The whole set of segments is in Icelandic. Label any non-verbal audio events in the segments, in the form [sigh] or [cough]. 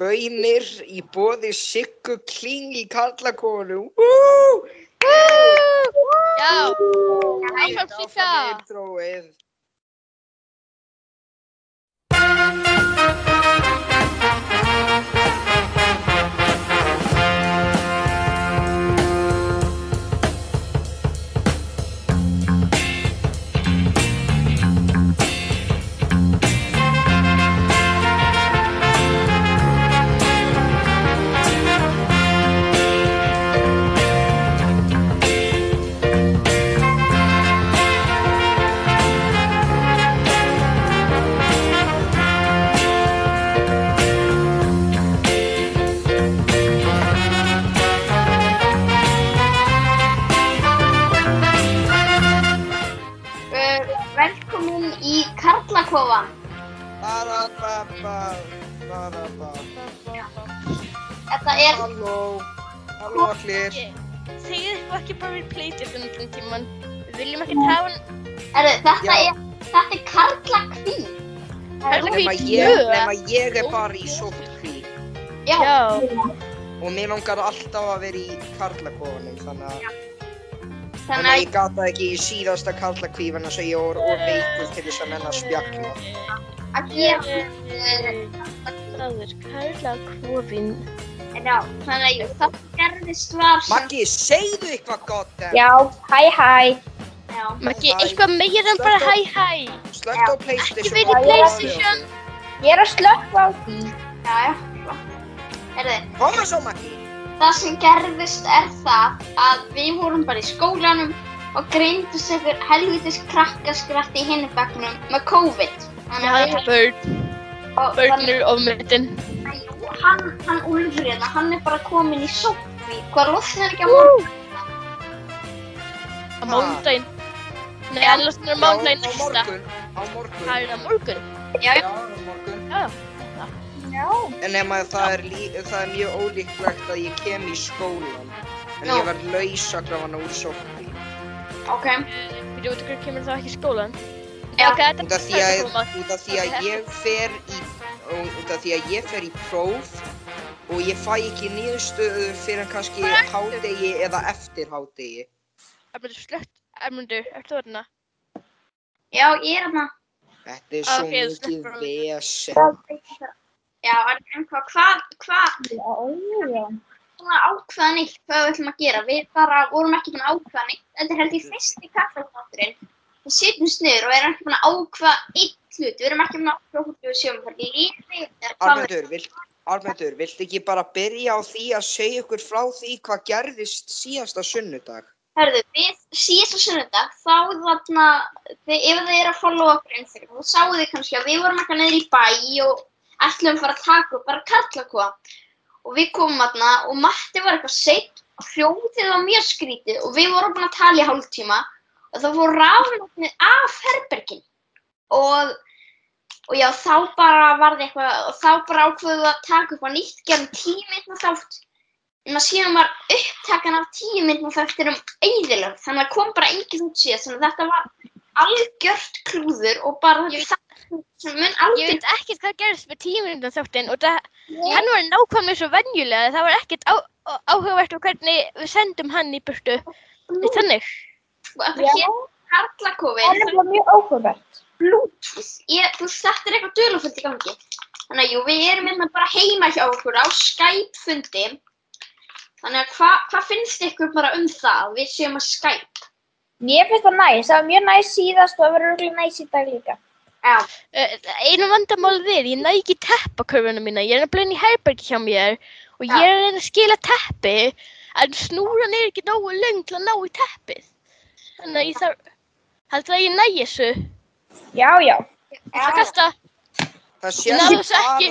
Bönir í bóði Siggu Kling í Karlakonu. Woo! Já, áfram Sigga. Baraba. Þetta er, Halló, halló allir. Segðu þú ekki bara við Playstation allan tíman. Við viljum ekki hafa hann. er, þetta er, þetta er Karlakvín. Karlakvín Nema tvö. ég, nema ég er bara í sótkví. Já. Já. Og mér langar alltaf að vera í Karlakofunum, þannig að Þannig að ég gata ekki í síðasta karlakvífan þess að ég voru of veikur til þess að menna að spjalla. að gera, uh, Það er Karla Kvofin. já, þannig að jú, það gerðist var sem, Maggi, segðu eitthvað gott en Já, hæ hæ. já, Maggi, eitthvað meira en bara hæ hæ. slögt á Ekki Playstation. verið í og- Playstation. Ég er að slökka á því. já, já, er Koma svo Maggi. Það sem gerðist er það að við vorum bara í skólanum og greindust einhver helvitis krakkaskrætt í hinni bekknum með COVID. Þannig Já, að þetta er börn. og Börn þannig eru ofmyndin. að hann, hann Úlfur hérna, hann er bara kominn í sótkví. Hvað losnar ekki á morgun? Á mánudaginn. Nei, Já. er Já, mánudaginn á næsta. morgun. Á morgun. Það er á morgun. Já, Já, á morgun. Já. Já. En nema það er, lí, það er mjög ólíklegt að ég kem í skólan. En Já. ég verð laus að grafa úr sótkví. Ok. Við veitum hvernig kemur það ekki í skólan. Já. Ok, þetta Út af því að, út af því að ég fer í, út af því að ég fer í próf og ég fæ ekki niðurstöðu fyrir kannski hádegi eða eftir hádegi. Ermundur, slögt. Ermundur, ertu þarna? Já, ég er hérna. Þetta er svo Ok, þú mikið vesen. Já, en hvað, hvað, hvað, svona ákveða neitt hvað við ætlum að gera. Við bara vorum ekki búin að ákveða neitt. Þetta er held ég fyrsti kaffeþátturinn. Við sitjum sniður og erum ekki búin að ákveða eitt hlut. Við erum ekki búin að ákveða hvort við séum fyrir lífi eða hvað við... Armendur, vilt, ekki bara byrja á því að segja ykkur frá því hvað gerðist síðasta sunnudag? Herðu, við síðasta sunnudag, þá þarna, ef þið eru að followa okkur Instagram, þá sáu þið kannski að við vorum eitthvað niður í bæ og ætlum að fara að taka upp bara karlakoa. Og við komum þarna og Matti var eitthvað seitt og hljóðið var mjög skrítið og við vorum búin að tala í hálftíma og þá fór rafnöfnið af herbergin. Og, og já, þá bara var það eitthvað, og þá bara ákveðum við að taka upp á nýtt, gerum tíminn þátt en að síðan var upptakan af tíu myndum þættir um eyðilög þannig að kom bara enginn út síðan þannig að þetta var algjört klúður og bara Ég það mun Ég aldrei veit ekkert hvað gerðist með tímundum þáttinn og það, hann var nákvæmlega svo venjulega. Það var ekkert á, á- áhugavert um hvernig við sendum hann í burtu. Þetta er þannig. að Já. hér Það er bara mjög áhugavert. Bluetooth ég, þú þetta er eitthvað dölufullt í gangi þannig að jú, við erum hérna bara heima hjá okkur á Skype fundi þannig að hvað hva finnst ykkur bara um það við séum að Skype Mér finnst það næst. Það var mjög næst síðast og það verður örugglega næst í dag líka. Já, Uh, einu vandamál við, ég næ ekki teppakörfuna mína. Ég er að blöna í herbergi hjá mér og ég er að reyna að skila teppi en snúran er ekki nógu löng til að ná í teppið. Þannig að ég þarf, heldur að ég næ þessu. Já, já. Það kasta. Það Ég sést þessu ekki.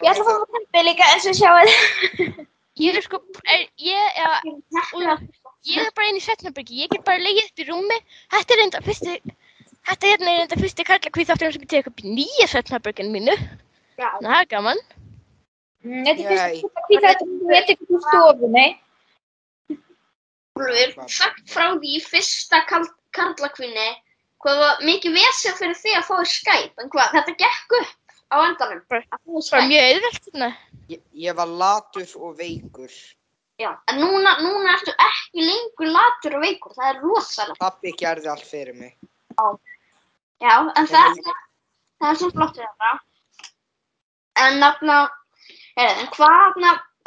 Ég ætla að fá tempið líka eins og sjáu. Ég er sko, er, ég, ja, Úlfur, ég er bara inn í setnabyrgi, ég get bara legið upp í rúmi. Þetta er enda fyrsti, þetta hérna er enda fyrsti karla hvítátturinn sem ég tek upp í nýja setnabyrginu mínu. já, það er gaman. Mm, Þetta er Nei. fyrst að hvita þetta sem ég tek upp úr stofunni. Úlfur, sagt frá því í fyrsta kal- karlakvinni hvað var mikið vesið fyrir því að fá þér Skype en hvað, þetta gekk upp á endanum. Bara- mjög auðvelt hérna. Ég, ég var latur og veikur. Já, en núna, núna ertu ekki lengur latur og veikur. Það er rosalega. Pappi gerði allt fyrir mig. Já, en það, það er svo flott við þetta. En nafna, er, en hvað,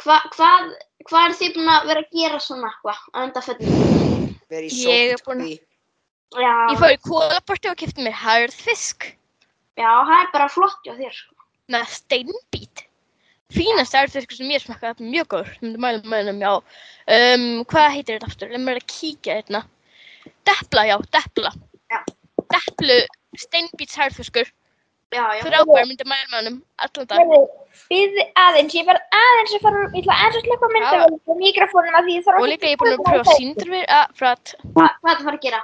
hvað, hvað, hvað er þið búin að vera að gera svona eitthvað á undanföllum? Verið í Ég er búin- sótkví. Já, Ég fór í kólaporti og kipti mér harðfisk já, það er bara flott hjá þér. sko. með steinbít. Fínast harðfiskur sem ég smakkaði, mjög góður. Myndi mæla með hennum, já. Um, hvað heitir þetta aftur? Leð mér að kíkja hérna. Depla, já, depla. Já. Deplu steinbíts harðfiskur. Já, já. Frábær, myndi mæla með hennum allan dag. Býð aðeins, ég verð aðeins að fara, ég ætla aðeins að slökka myndavél og mikrofónum að því ég þarf Og líka ég er búin að pröfa síndarver að frá að Hva, hvað það að fara að gera?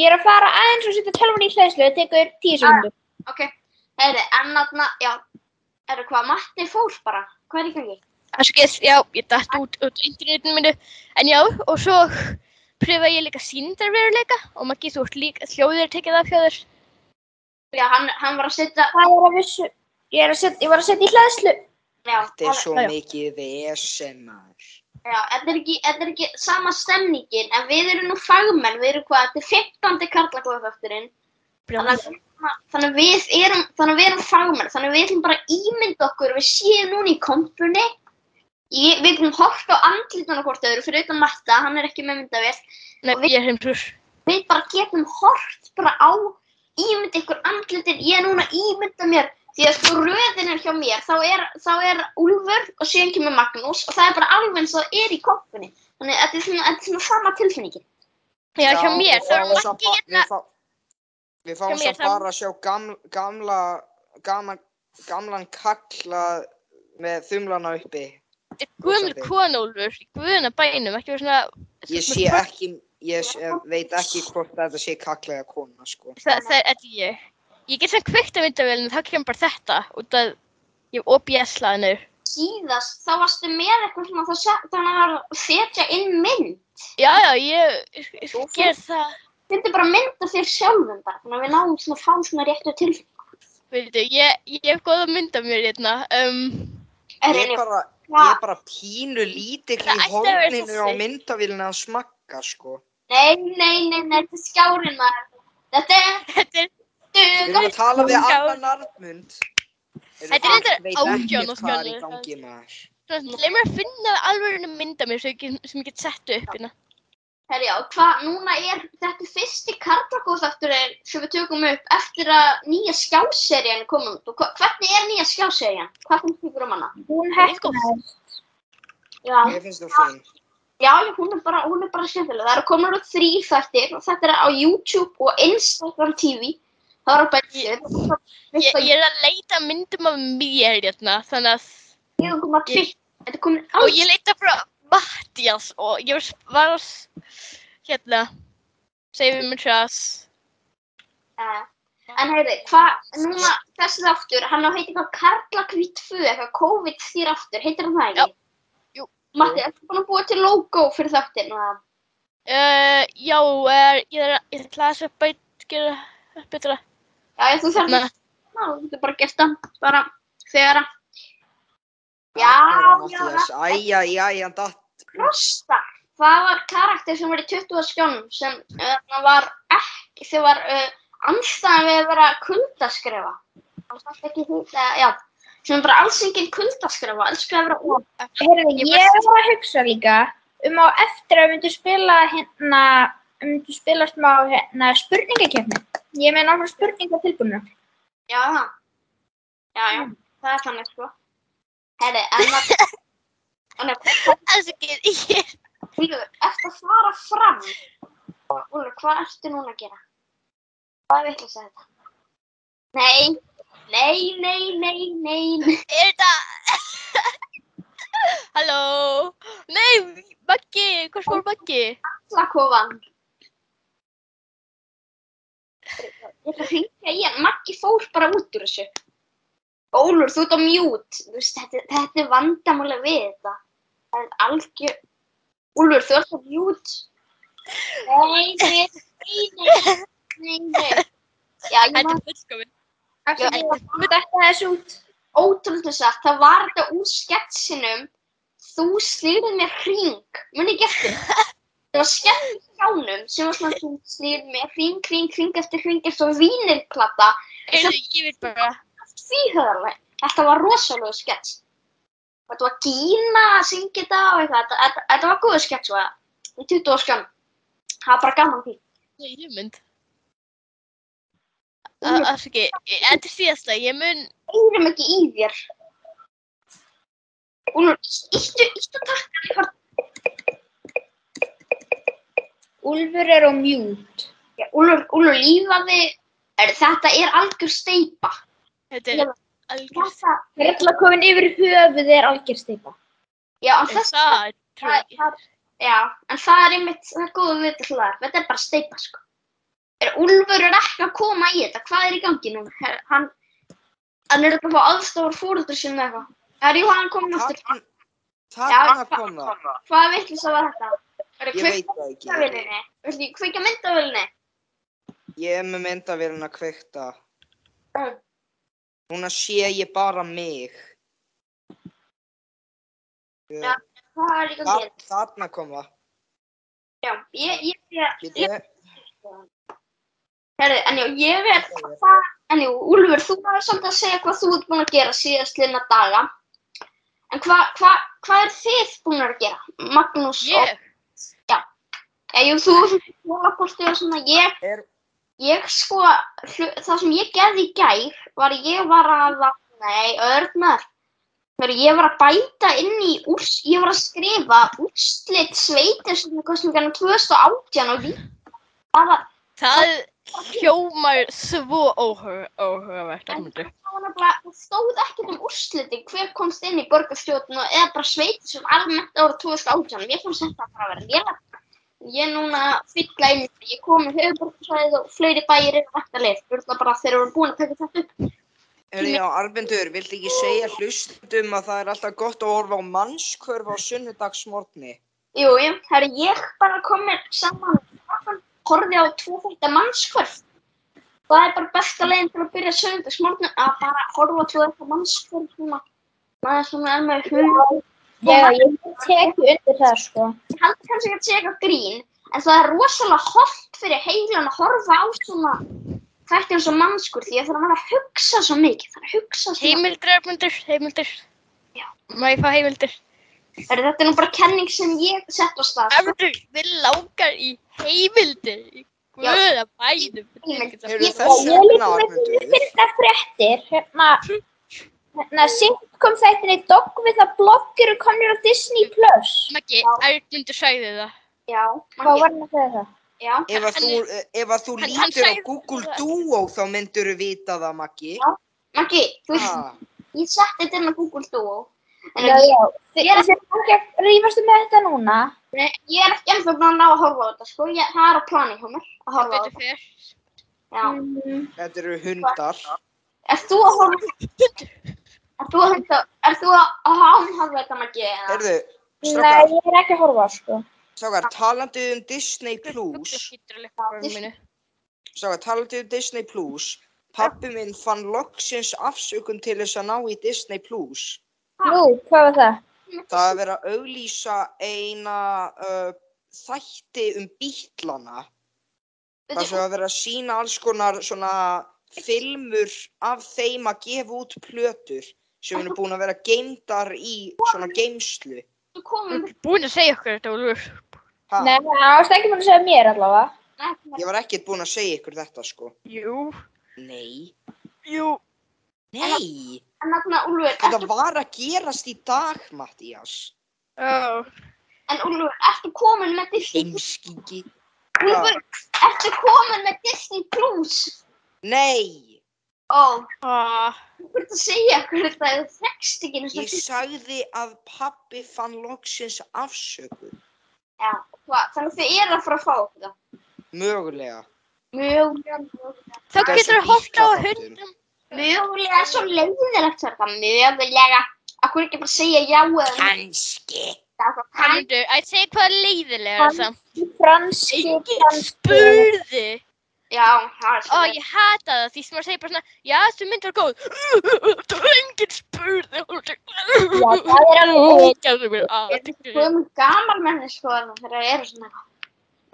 Ég er að fara aðeins og setja tölvun í hlæðslu, það tekur tíu sekundur. Ok, heyri, en þarna, já, eru hvað, Matti fór bara, hvað er í gangi? Afskið, já, ég dætt út út á internetinu mínu. En já, og svo pröfa ég líka síndarveruleika og Maggi, þú ert líka hljóðir tekið af hljóður. Já, hann, hann var að setja, Það er að vissu, ég er að setja, ég var að setja í hlæðslu. já, Þetta er svo Já, mikið vesen maður. já, þetta er ekki, þetta er ekki sama stemningin, en við erum nú fagmenn, við erum hvað, þetta er 15. karlakóðaföfturinn, þannig að, þannig að við erum, þannig að við erum fagmenn, þannig að við ætlum bara að ímynda okkur, við séum núna í kompunni, við erum hort á andlítana hvort öðru, fyrir utan Matta, hann er ekki með myndavél, Nei, ég er heimtrúr. við bara getum hort bara á ímynda ykkur andlitin, ég er núna að ímynda mér því að sko röðin er hjá mér þá er, þá er Úlfur og síðan kemur Magnús og það er bara alveg eins og það er í koppunni þannig að þetta er svona, þetta er svona sama tilfinningin. Já, hjá mér, við þá er Maggi hérna. Við, fá, við fáum þá- bara að sjá gamla, gamla, gamla, gamlan kalla með þumlana uppi. Þetta er Rósandi. konólfur í guðuna bænum, ekki verið svona... Ég sé ekki, ég sé, veit ekki hvort þetta sé kalla eða kona, sko. Það, það er þetta ég. Ég get sem kveikt af myndavélinu, þá kemur bara þetta út af ég hef OBS-laðinu. síðast þá varstu með eitthvað svona þannig að setja inn mynd Já, já, ég, ég, ég ger það. Þetta er bara mynd af þér sjálfum bara þannig að við náum svona að fá svona réttu tilfinning Veitu, ég, ég hef góða mynd af mér hérna. Um, Ég er bara, ég er bara pínu lítill í að horninu á þessi. myndavélina að smakka, sko. nei, nei, nei, nei, þetta er skjárin maður þetta er þetta er, Við erum að tala við. Anna Narmund. Þetta er átján ekkert og hvað er í skjálfur. gangi maður. svona, leið mér að finna alveg mynd af mér sem ég, get- sem ég get sett upp hérna. Herjá, hvað, núna er þetta fyrsti karlakóðþátturinn sem við tökum upp eftir að nýja skjáserían er komin út og hva, hvernig er nýja skjáserían? Hvað finnst ykkur um hana? Hún Ég hefnaðist. Já, Ég finnst það fín. já, hún er bara, hún er bara skemmtileg. Það eru komin út þrý þættir og þetta er á YouTube og Instagram TV. Það er á bættir. Ég, ég er að leita myndum af mér hérna, þannig að, Ég er komin að tvitt. Þetta er komin og alls. ég leita frá Mattias og ég var, að, hérna, segja mér hras. Uh, en heyrði, hvað, núna þessi þáttur, hann á heiti eitthvað Karlakvít 2, eitthvað COVID þýr aftur, heitir hann það ekki? Já. Jú. Matti, ertu búin að búa til logo fyrir þáttin? eða? Uh, já, er, ég er að, ég ætla að að gera betra. Já, ég, þú þarf Hérna, Já, þú getur bara gert það, bara þegar að, Já, já, æja, æja, hann datt. Rosta, það var karakter sem var í 20 skjónum sem uh, var ekki, þau var uh, anstæðan við að vera kuldaskrefa. Það var ekki þetta, já, sem bara alls enginn kuldaskrefa, elskar að vera of. Heyrðu, Ég var að hugsa líka um á eftir að við myndum spila hérna, við myndum spila smá hérna spurningakefni. Ég er með náttúrulega spurningar tilbúinu. Já, það. Já, já, það er þannig, sko. Herri, en það, [laughs] ekki, ég, Úlfur, eftir að fara fram, Úlfur, hvað ertu núna að gera? Hvað er vitlega að segja þetta? Nei, nei, nei, nei, nei, er þetta, halló, nei, Maggi, hvort fór Maggi? Slakofan. Ég ætla að hringja í hann. Maggi fór bara út úr þessu. Ólur, þú ert á mjút. Þetta, þetta er vandamáli við þetta. Það er algjör... Úlfur, þú ert á mjút. Nei, nei, nei, nei, nei. Já, ég Þetta man, er fullkomin. Axel, Já, ég þetta þessu út. ótrúlega satt, það var þetta úr sketsinum þú slýrið mér hring muni ekki eftir það var skett í skjánum sem var svona þú slýrið mér hring, hring, hring eftir hring eftir svo vínirplata Heyrðu, ég veit bara. því höfðarlega, þetta var rosalega skets þetta var Gína að syngja þetta og eitthvað þetta, þetta, þetta var góðu skets og það í 20 ára skján það var bara gaman því Nei, ég mynd. Afsaki, þetta er síðasta. Ég mun, eirum ekki í þér Úlfur, íttu, íttu takkan eitthvað Úlfur er á mute. Já, Úlfur, lífaði, er, þetta er algjör steipa. þetta er. Þetta, Perla komin yfir höfuð er algjör steipa. já, en þess, það, trú það, ekki. það, já, en það er einmitt, það er góð við þetta hlaðar, þetta er bara steipa, sko. Er, Úlfur er ekki að koma í þetta, hvað er í gangi nú? Her, hann, hann er eitthvað að fá aðstofur fóröldur sinni eða eitthvað. Er jú hann komin aftur? Takk, Já, takk að koma. Hvað vitlis að var þetta? Er Ég veit það ekki. myndavélinni? Viltu ekki kveikja myndavélinni? Ég er með myndavélina kveikta. Núna sé ég bara mig. Já. Hvað er gangi? Þa- Þarna koma. Já, ég, ég, ég, Býtu. herri, en já, ég er, en jú, Úlfur, þú var samt að segja hvað þú ert búin að gera síðast liðna daga. En hvað hva, hva er þið búin að gera? Magnús og, Ég, já, jú, þú, jólaposti og svona, ég, Er, ég sko, það sem ég gerði í gær var ég var að, nei, örnar, ég var að bæta inn í, úrs, ég var að skrifa úrslit sveitir sem kostningarna 2018 og við, það það hljómar svo óhuga- óhugavert, það var nefnilega, það stóð ekkert um úrslitin hver komst inn í borgarstjórn og eða bara sveitir sem almennt ára 2018 ég fannst þetta bara að vera lélega ég er núna að inn í þetta. ég kom með höfuborgarsvæðið og fleiri bæir er leið, það bara þeir eru búin að taka þetta upp. Er já, Arbendur, viltu ekki segja hlustundum að það er alltaf gott að horfa á mannskörf á sunnudagsmorgni? jú, jú, það er ég bara komin saman. Horfið á tvo þetta mannskvörf það er bara besta leiðin til að byrja söndagsmorgun að bara horfa á tvo þetta mannskvörf svona sem er með hug Já, ég tek undir það sko. ég held kannski að segja eitthvað grín en það er rosalega holdt fyrir heilan að horfa á svona þetta eins og mannskur því að það er að hugsa svo mikið það er að hugsa svo mikið Heimildir, Armundur, heimildir. Já. Má ég fá heimildir? þetta er nú bara kenning sem ég sett á stað sko. Armundur, við langar í Já. Guða bænum. Heimildir. Eru Ég- er líka með Arbendur? fyrsta fréttir. Hérna, hérna sitcom þættinni Dog with a Blog eru komnir á Disney+. Plus. Maggi, Já. Armundur sagði það. já, Hvað var hann að segja það? já, Ef að þú, ef að þú Hann- hann lítur á sagði- Google Duo þá myndur þú vita það, Maggi. Já. Maggi, þú veist, Ah, ég setti þetta inn á Google Duo en Já, ég, já. Þið Ég er- þið er ekki að rífast um þetta núna. nei, ég er ekki ennþá búin að ná að horfa á þetta sko, ég, það er á plani hjá mér að horfa á þetta. Mm. Þetta eru hundar. Er þú að horfa [laughs] Er þú að horfa Er þú að að horfa þetta Maggi eða? Erðu, Nei, strákar, ég er ekki að horfa, sko. strákar, talandi um Disney Plus, að strákar, talandi um Disney Plus, pappi minn fann loksins afsökun til þess að ná í Disney Plus. Nú, hvað var það? Það er verið að auglýsa eina uh, þætti um bítlana. Það sem að vera að sína alls konar svona filmur af þeim að gefa út plötur sem eru búin að vera geimdar í svona geimslu. Þú komum Búin að segja okkur þetta, Úlfur. Ha, Nei, það varst ekki búin að segja mér allavega. ég var ekkert búin að segja ykkur þetta sko. Jú, Nei, jú. nei, En þarna, Úlfur, þetta ertu, var að gerast í dag, Mattías. Ó, en Úlfur, ertu komin með Disney Heimskiki. Úlfur, ertu komin með Disney Plus? Nei, Ó, ó. þú ert að segja okkur þetta eða þú þekkst ekki eins og ég sagði að pappi fann loksins afsökun. Já, hvað, þannig að þið eru að fara að fá okkur það. Mögulega. Mögulega, mögulega. Þá Þetta er getur svo þú hótt á bílaþáttur. hundum. Mögulega er svo leiðilegt þetta, mögulega. Akkur ekki bara segja já eða nei. Kanski. Það er Armundur, að segja hvað leiðilega Hann- samt. Franski, Enginn spurði. Já, það er Ó, svo. ég hata það því sem maður segir bara svona, já, þessu mynd var góð. [laughs] Það var enginn spurði. Já, það er alveg- Gæðu mér að. Ég er komið gaman þessu sko þarna þegar það eru svona.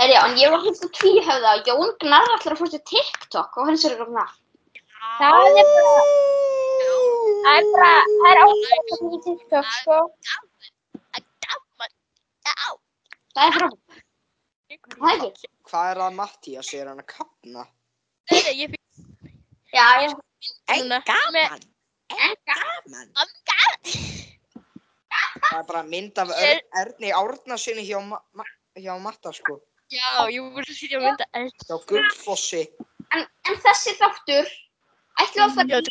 Þegar já, en ég var hlut að tvíhöfða og Jón Gnarr allir að fórstu TikTok og hans er eitthvað svona. Það er bara, það er bara, það er ákveðið í TikTok, sko. Það er frábært. Það er ekki. Hvað er það Mattías, er hann að kapna? Nei, nei, ég fikk Já, já. núna. Með, En gaman. gaman. Það er bara mynd af Ég- er, Erni Árnasinni hjá, ma hjá Matta, sko. já, ég voru að sitja að mynda eld. Hjá Guldfossi. En, en þessi þáttur, ætlum að fara Já, í,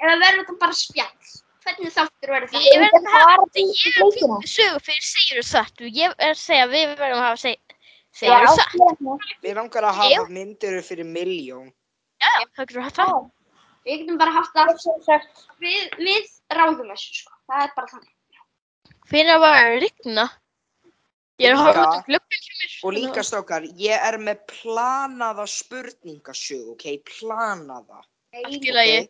eða verður þetta bara spjall? Hvernig þáttur verður Ég þetta? verð að hafa ég í leikina. er sögu fyrir segjur og satt. Ég er að segja að við verðum að hafa seg, Já, segjur og satt. Við langar að hafa myndir fyrir miljón. Já, það getur haft það. Við getum bara haft það, við, við ráðum þessu sko. Það er bara þannig. Fyrir að vera að rigna. Ég er að Líka- út um glöggum sem er. Og líka strákar, ég er með planaða spurningasög, ok? Planaða. Allt í lagi.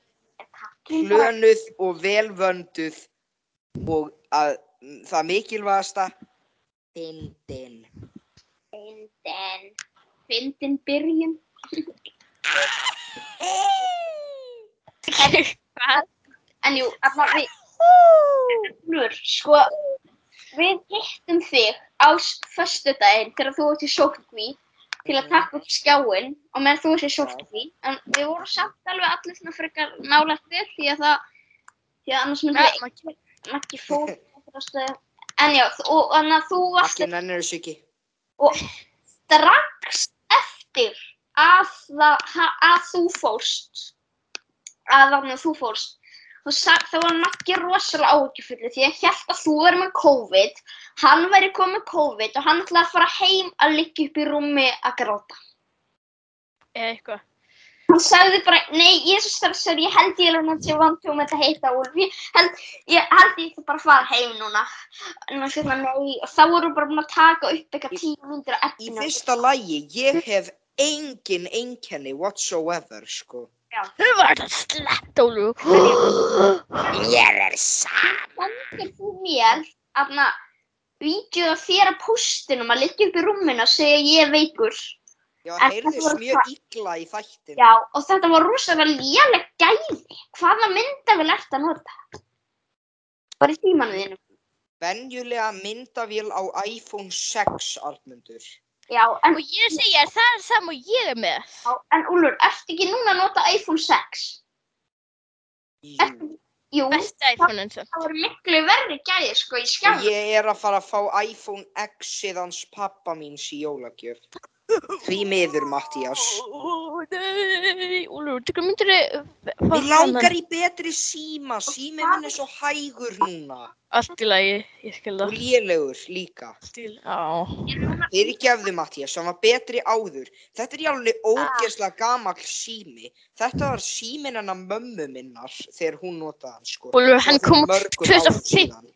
Plönuð og velvönduð og að, það mikilvægasta, dindin. Fyndin. Fyndin byrjun. Hvað? En jú, allar við, Úlfur, sko, við hittum þig á föstudaginn þegar þú ert í sótkví til að taka upp skjáinn og meðan þú ert í sótkví. En við vorum samt alveg allir svona frekar nálægt þér því að það, því að annars myndi Nei, við ekki fór. En já, og þannig að þú varst Allir nennir þessu ekki. Strax eftir að, það, að þú fórst. Að þannig að þú fórst það var Maggi rosalega áhyggjufullu því að held að þú verið með COVID. Hann væri komið með COVID og hann ætlaði að fara heim að liggja upp í rúmi að gráta. Eða eitthvað. Hann sagði bara, nei, ég er svo stressar ég held ég alveg að sé vant um þetta heita Úlf ég held ég, held ég ætla bara að fara heim núna en hann sagði, nei, og þá voru bara búin að taka upp eitthvað tíu myndir af Í efninu fyrsta lagi, ég hef engin einkenni whatsoever, sko. Þú var það slett, Ólu. [gasps] Ég er saman. sendir þú mér aðna vídeo af þér að postinum að liggja upp í rúminu og segja ég er veikur. Já, En heyrðist mjög illa í þættinu. Já, og þetta var rosalega léleg gæði. Hvaða myndavél ert að nota? Bara í tímanu þínu. Venjulega myndavél á iPhone 6, Arnmundur. Já, en, Og ég segi að það er sama og ég er með. já, en Úlfur, ertu ekki núna að nota iPhone 6? Jú. Ertu, jú, Besta iPhone eins og. það voru miklu verri gæði sko í Og skjánu. ég er að fara að fá iPhone X-ið hans pappa míns í jólagjöf. Því miður, Mattías. Nei, Ólu, þú myndir að... Mér langar í betri síma. Sími minn er svo hægur núna. Allt í lagi, ég skil Og það. lélegur líka. Allt í lagi, já. Fyrirgefðu, Mattías, hann var betri áður. Þetta er í alveg ógeðslega gamall sími. Þetta var símin hennar mömmu minnar þegar hún notaði hann, sko. Úlfur, hann kom mörgum árum 2015, síðan.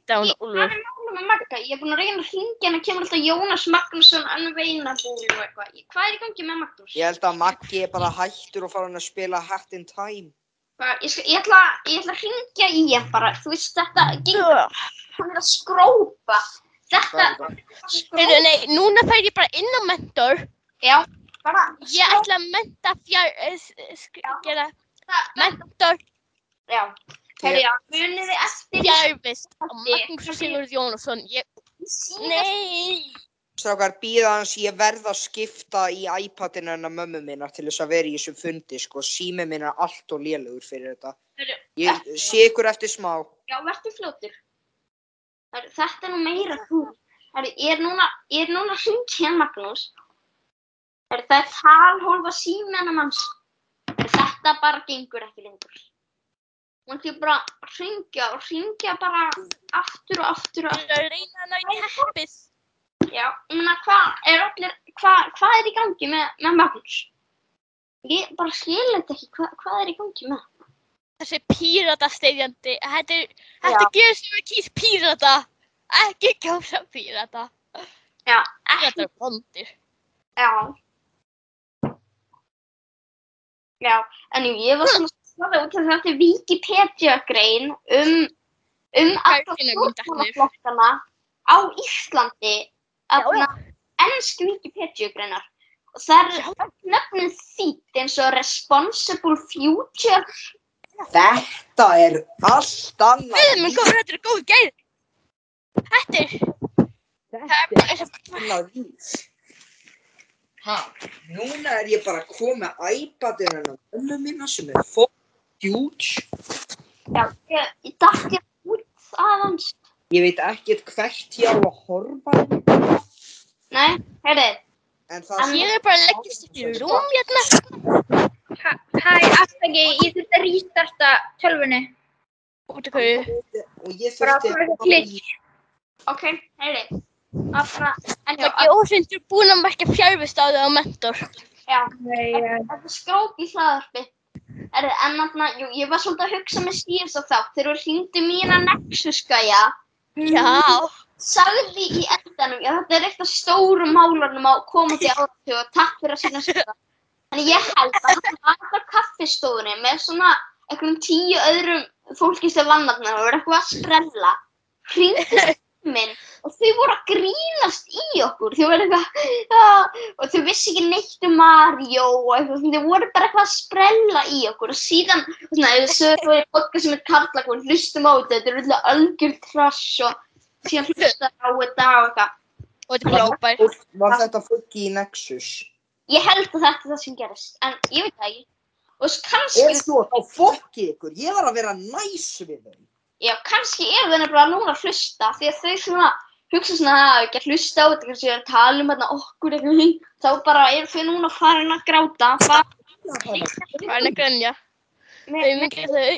Með Magga? Ég er búin að reyna að hringja hann að kemur alltaf Jónas Magnússon alveg veinabúin og eitthvað. Hvað er í gangi með Magnús? Ég held að Maggi er bara hættur og fara hann að spila Hat in Time. Hvað, Ég, skal, ég, ætla, ég ætla að hringja í hann bara. Þú veist þetta, gengur, hann er að skrópa. Þetta, skrópa. Nei, núna fær ég bara inn á mentor. Já, bara Ég ætla að menta fjár... eh, Gera skrópa. mentor Já, herri, já, munið þið eftir fjárvist á Magnús Sigurð Jónasson. Ég... Nei! Strákar, býða hans, ég verð að skipta í iPadinu hennar mömmu minnar til þess að vera í þessum fundi, sko. Sími minn er allt og lélugur fyrir þetta. Heyrðu, Ég sé ykkur eftir smá. Já, verður fljótur. Herri, Þetta er nú meira þú. Herri, Ég er núna, ég er núna að hringja hann Magnús. Herri, Það er talhólfa símennan hans. Herri, Þetta bara gengur ekki lengur. Hún ætti bara að hringja og hringja bara aftur og aftur og Ég aftur. er að reyna að ná í teppið. Já, ég meina, hvað er allir, hvað, hvað er í gangi með, með Magnús? Ég bara skil þetta ekki, hvað, hvað er í gangi með? hann? Þessi pírata steyðjandi. Þetta er... Þetta gerist sem við kýs pírata. Ekki kjósa pírata. Já, Þetta er vondir. já. Já, en ég var svona skoða út af þetta er Wikipedia-grein um, um ekki? stjórnmálaflokkana á Íslandi að ennsk Wikipedia-greinar. Og það er nöfnum þýtt eins og Responsible Future. Þetta er allt annað. Við erum góður, þetta er góð gæð. Þetta er, það er og annað líf. Ha, núna er ég bara að koma með iPadinu hennar önnu mína sem er fuck huge. Já, ég, ég dætti út aðeins. Ég veit ekkert hvert ég á að horfa. Nei, heyrðið, En Ég er bara að leggjast upp í rúm hérna. Hæ, afsaki, ég þurfti að rístarta tölvunni. Út af hverju. og ég Bara þurfti eitthvað glitch. ok, já, Það er ósyndur búin að merkja fjárvist á það á mentor. já, Nei, þetta er skróp í hlaðarpi. Er, en þarna, jú, ég var svolítið að hugsa með síðast á þátt þegar við hringdum í hérna Nexus-gæja. Já. Sagði í endanum, já þetta er eitt af stóru málunum á komandi áratu og takk fyrir að sína sér Þannig ég held að hann var á kaffistofunni með svona einhverjum tíu öðrum fólki sem vann þarna og voru eitthvað að sprella. Hringdi minn og þau voru að grínast í okkur. Þau voru eitthvað, já, og þau vissi ekki neitt um Mario og eitthvað, þau voru bara eitthvað að sprella í okkur og síðan, svona, þau sögðu í podcast sem er karlakon, hlustum á þetta, þetta er alltaf algjör trash og síðan hlusta á þetta og eitthvað. Og þetta er frábær. Fólk- Var þetta fólki í Nexus? Ég held að þetta er það sem gerist, en ég veit það ekki. Og s- Ef kannski, svo, þá fokki ykkur. Ég var að vera næs við þau. Já, kannski er það nefnilega núna að hlusta, því að þau svona hugsa svona að ekki að hlusta á þetta, kannski að tala um þarna okkur eitthvað, þá bara eru þau núna farin að gráta, er nekkur ennja. Þau með, mikið þau.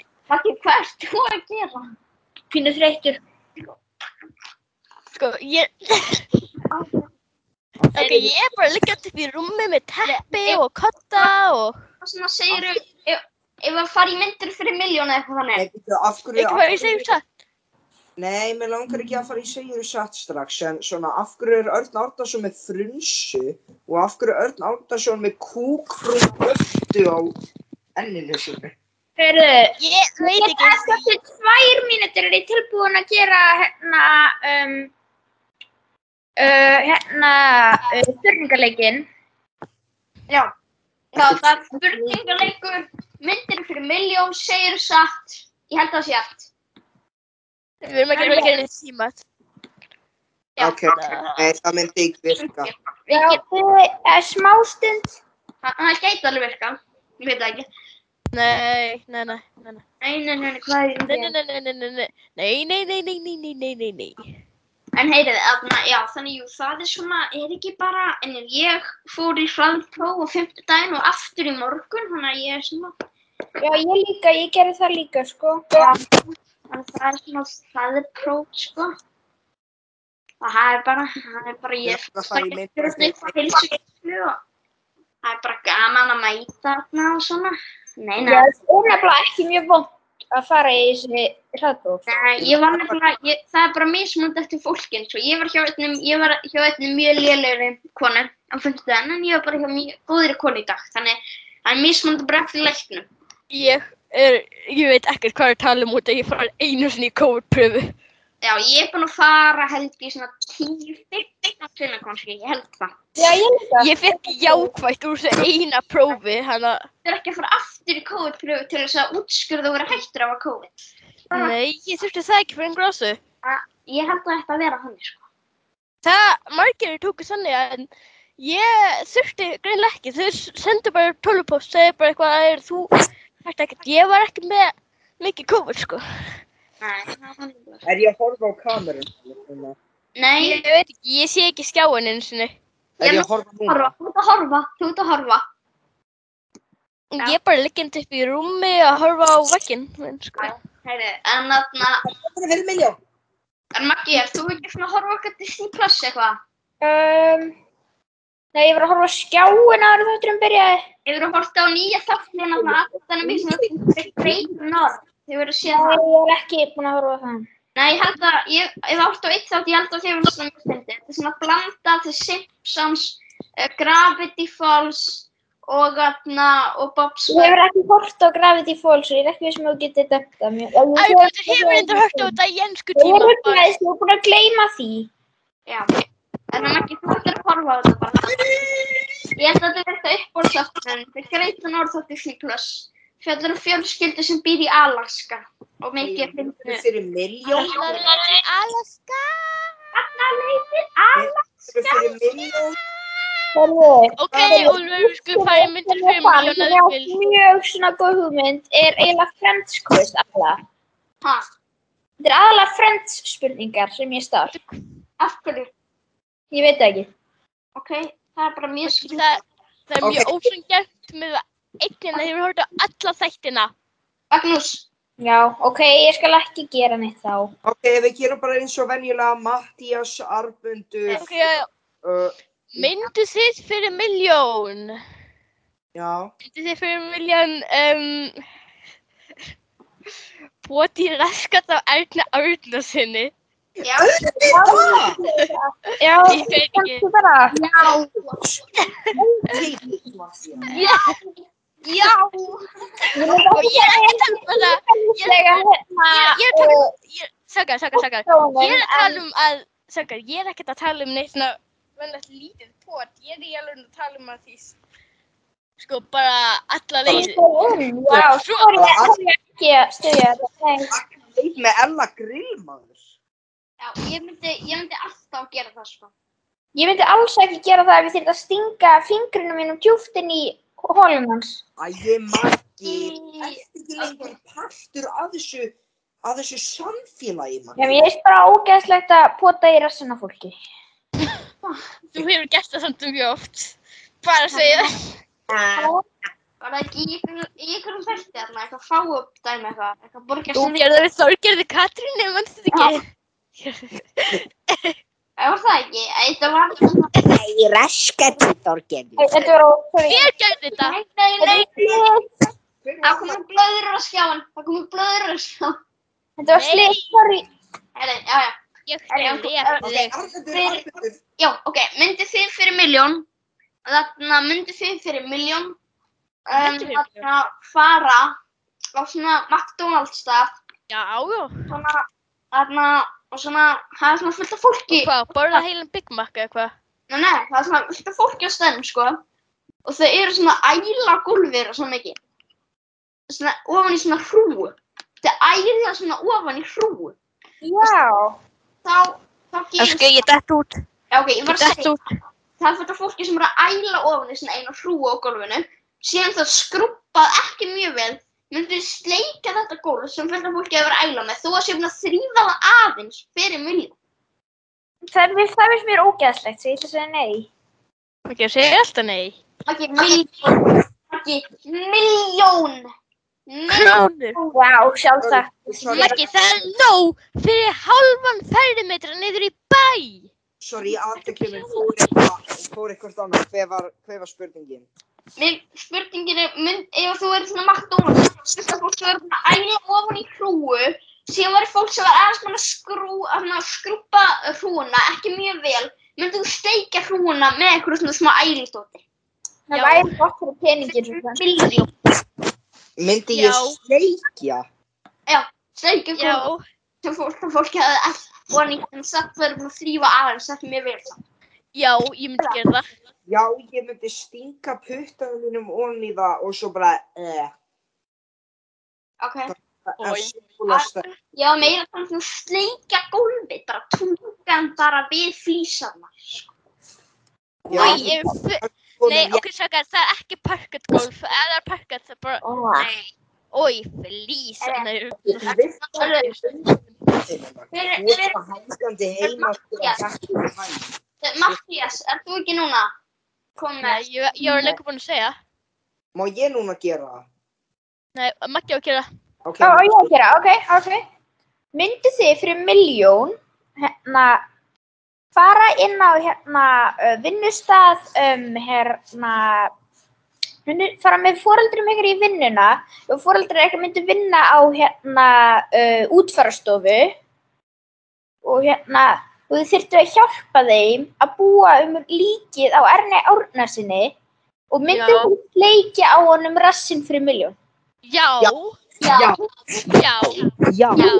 hvað ert þú að gera? pínu þreytur. Sko, ég... Ok, ég er bara liggjandi upp í rúmi með teppi og kotta og... Og svona segir þau, ef, að fara í myndir fyrir miljón eða eitthvað þannig. Nei, bíddu, af hverju... Ekki hvað ég segir það. Nei, mér langar ekki að fara í segjur satt strax, en svona af hverju er Örn Árnason með frunsu og af hverju er Örn Árnason með kúkfrún öftu á enninu sinni? Heyrðu, Ég veit ekki. ætla til tvær mínútur er ég tilbúin að gera hérna, um, uh, hérna, uh, spurningaleikin. Já, já það er spurningaleikur, myndir fyrir miljón, segir satt, ég held að það sé allt. Við erum ekki að gera neitt símat. Já. Ok, nei, það myndi ekki virka. Já, þið er smástund. Það það gæti alveg virka, ég veit það ekki. Nei, nei, nei, nei, nei. Nei, nei, nei, nei, hvað er Nei, nei, það? nei, nei, nei, nei, nei, nei, nei, nei, nei, nei, nei, nei, nei. En heyrið, þarna, já, þannig, jú, það er svona, er ekki bara, en ég fór í hraðpróf á fimmtudaginn og aftur í morgun, þannig að ég er svona, Já, ég líka, ég gerði það líka, sko. þannig að það er svona hraðpróf, sko. Og það er bara, það er bara, ég fara í mynd fyrir svona eitthvað heilsugæslu og það er bara gaman að mæta þarna og svona. Nei, nei. Já, það er nefnilega ekki mjög vond að fara í þessi hraðbróf. Nei, ég var nefnilega, ég, það er bara mismunandi eftir fólkin, svo ég var hjá einnum, ég var hjá einnum mjög lélegri konu á fimmtudaginn, en ég var bara hjá mjög góðri konu í dag, þannig það er mismunandi bara eftir leiknum. Ég er, ég veit ekkert hvað er að tala um út að ég fara einu sinni í COVID-pröfu. Já, ég er búin að fara held í svona 10-15 sinna kannski, ég held það. Já, ég líka. Ég fekk jákvætt úr þessu eina prófi, hann að, Þú er ekki að fara aftur í COVID-pröfu til þess að útskurða og vera hættur af að COVID. nei, ég þurfti það ekki fyrir en grásu. Ég held að þetta að vera þannig, sko. Það, margir tóku þannig en ég þurfti greinlega ekki. Þau sendu bara tölvupost, segja bara eitthvað, er þú, ekkert. Ég var ekki með mikið COVID, sko. Nei, það er. Er ég að horfa á kamerun? Nei, Ég veit ekki, ég sé ekki skjáin einu sinni. Er ég að horfa horfa, núna? þú ert að horfa, þú ert að horfa. Ég er bara liggjandi upp í rúmi að horfa á vegginn, minn, sko. Heyrðu, en þarna, Það er vel miljón. en Maggi, er þú ekki svona að horfa okkar Disney Plus eitthvað? Um, nei, ég var að horfa á skjáin ára þátturum byrjaði. Hefur þú hort á nýja þáttin af aðstæðanum í svona Great North? Hefur þú Nei, séð það? ég er ekki búin að horfa á það. Nei, ég held að, ég hef hort á eitt þátt, ég held að þið hefur svona mjög stundið. Þetta er svona blanda til Simpsons, uh, Gravity Falls og, atna, og Bob Ég hefur ekki hort á Gravity Falls og ég er ekki við sem þú getur dömt að mér. Ægmundur hefur reyndar hört á þetta í ennsku Ég tíma. er ég er búin að gleyma því. Já, en hann ekki þú ættir að horfa á þetta bara. Ég held að þetta verður þetta uppbólsátturinn. Þetta er Great North Cyclus. Fjallar um fjölskyldu sem býr í Alaska og mikið Myndir fyndu. fyrir miljón. Alaska. Myndir fyrir miljón. Herðu, Ok, Úlfur, við skulum fara í myndir fyrir miljónar sem vil. er mjög svona góð hugmynd er eiginlega Friends quiz aðalega. Ha, Þetta er aðalega Friends spurningar sem ég stað. af hverju? Ég veit það ekki. Ok, það er bara mjög skil. Það, það er mjög Ok. ósengjart með að einnina hefur hort á alla þættina. Magnús, Já, ok, ég skal ekki gera neitt þá. Ok, við gerum bara eins og venjulega Mattías, Arbundur. Ok, Uh, myndu þið fyrir miljón? já. Myndu þið fyrir miljón um, [laughs] bóti raskat á Erna Árnasinni? Já, Já, Ég veit ekki. já, já. Ég er ekki að tala um það. Ég, er að tala um, sakar, sakar. Sjónin, Ég er að tala um að, sakar, ég er ekkert að tala um neitt svona venlega lítið pot. Ég er í alveg að tala um að því, sko, bara alla leiðir. Já, svo er ég ekki að stuðja þetta. Leit með Ella grillmaður. Já, ég myndi, ég myndi alltaf gera það sko. Ég myndi alls ekki gera það ef ég þyrfti að stinga fingrunum mínum djúft inn í hólum hans. Æ, Maggi, ertu ekki lengur partur af þessu, af þessu samfélagi, Já, Maggi? ég veist bara ógeðslegt að pota í rassina fólki. Þú hefur gert það samt mjög oft. Bara að segja það. Bara ekki í ykkurum þætti þarna, eitthvað fá upp dæmi eitthvað, eitthvað borgar Þú sem gerður Þorgerði Katrínu, mannstu þetta ekki? Það [laughs] var það ekki, þetta var Nei, raskati, Þorgerður. Þetta var sorry. Hver gerði þetta? Nei, nei, nei, Þetta það komið blöður á skjáin, það komið blöður á skjáin. var slið, sorry. Herri, já, já, Ég Er ég-. Arbundur, Arbundur. já, ok, myndið þið fyrir miljón, þarna myndið þið fyrir miljón, fyrir þarna fara á svona McDonalds stað, Já, já. svona, þarna, og svona, það er svona fullt af fólki, Hvað, borða heilan Big Mac eða hvað? nei, nei, það er svona fullt af fólki á stæðum, sko, og þau eru svona æla gólfir og svona mikið, svona ofan í svona hrúu, þau æla svona ofan í hrúu, Já. þá, þá gerist, ég dætt út. já, ok, ég var að segja, út. það er fullt af fólki sem eru að æla ofan í svona einu hrúu á gólfinu, síðan það skrubbað ekki mjög vel, myndu sleika þetta gólf sem fullt af fólki hefur æla með, þú að sé búin að þrýfa það aðeins fyrir miljón. Það það finnst mér ógeðslegt, svo ég ætla að segja nei. Ok, segja alltaf nei. Ekki miljón, ekki miljón. Krónur. Já, sjálfsagt. Sorry, Maggi, það er nóg fyrir hálfan ferðimetra niður í bæ. sorry, aðteklifin fór eitthvað, fór eitthvað annað. Hver var, hver var spurningin? Mér, spurningin er, mynd, ef þú verður svona McDonalds, fullt af fólk sem verður svona að æla ofan í hrúu, síðan var fólk sem var aðeins að skrú, að skrúpa hrúuna, ekki mjög vel, myndu þú steikja hrúuna með einhverju svona smá ælistóti. Það Já. væri gott fyrir peningin. svona. Myndi ég Já. sleikja? Steikja Já. hrúuna sem fólk, fólk hefði allt ofan í, en satt verður að þrýfa aðeins, ekki mjög vel samt. Já, ég myndi gera það. Já, ég myndi stinga puttanum mínum onni í það og svo bara, eh, Ok. er Já, meira þannig að sleikja gólfið, bara tungan bara við flísarna. Já, Oj, ég, f- komin nei, ok, sakar, það er ekki parkett golf. Ef það er parkett, það er bara, flýs. Nei, vift. Þú ert það hægandi heima er hæg. Mattias, er þú ekki núna? Kom nei, með. ég, ég var lengur búin að segja. Má ég núna gera það? Nei, Maggi á að gera það. Ok, Já, ég að gera, ok, ok. Myndu þið fyrir miljón, hérna, fara inn á hérna uh, vinnustað, um, hérna, fara með foreldrum ykkur í vinnuna og foreldrar ekki myndu vinna á hérna uh, útfarastofu og hérna, og þið þyrftu að hjálpa þeim að búa um líkið á Erni Árnasinni Og myndið Já. þú sleikja á honum rassinn fyrir miljón? Já, Já. já, já, Já. já, Já.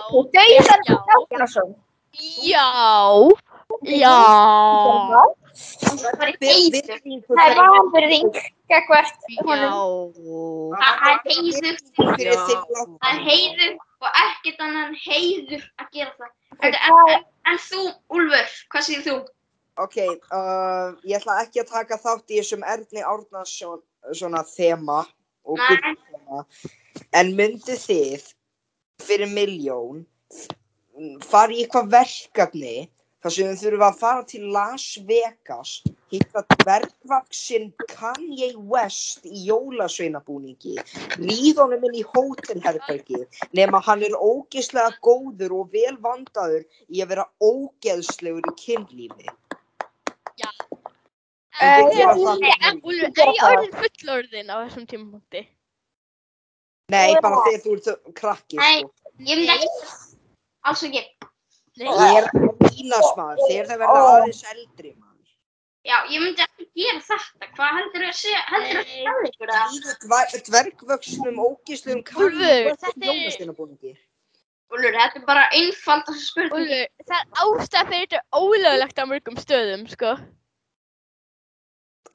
Bjarnason. já, já. Það er vanverðing gegvert honum. Það er heiður. Það er heiður og ekkert annan heiður að gera það. En, en, en, þú, Úlfur, hvað segir þú? Ok, uh, ég ætla ekki að taka þátt í þessum Erni Árnarsson svona þema og Nei. gullþema. En myndu þið fyrir miljón fara í eitthvað verkefni þar sem þið þurfum að fara til Las Vegas hitta dvergvaksin Kanye West í jólasveinabúningi ríða honum inn í hótelherbergið nema hann er ógeðslega góður og vel vandaður í að vera ógeðslegur í kynlífi það. en Úlfur, er ég orðin fullorðin á þessum tímapunkti? Nei, bara þegar þú ert krakki Nei. sko. Ég myndi ekki, alls ekki. Nei. Ég er mínast maður, þegar það verða aðeins eldri maður. Já, ég myndi ekki gera þetta. Hvað heldur þú að segja? Heldur þú að Nei. segja ykkur það? Líður dver- dvergvöxnum ógíslum þetta er- jólasveinabúningi. Úlfur, þetta er bara einfald að spurning. Úlfur, það er ástæða fyrir þetta er ólöglegt á mörgum stöðum, sko.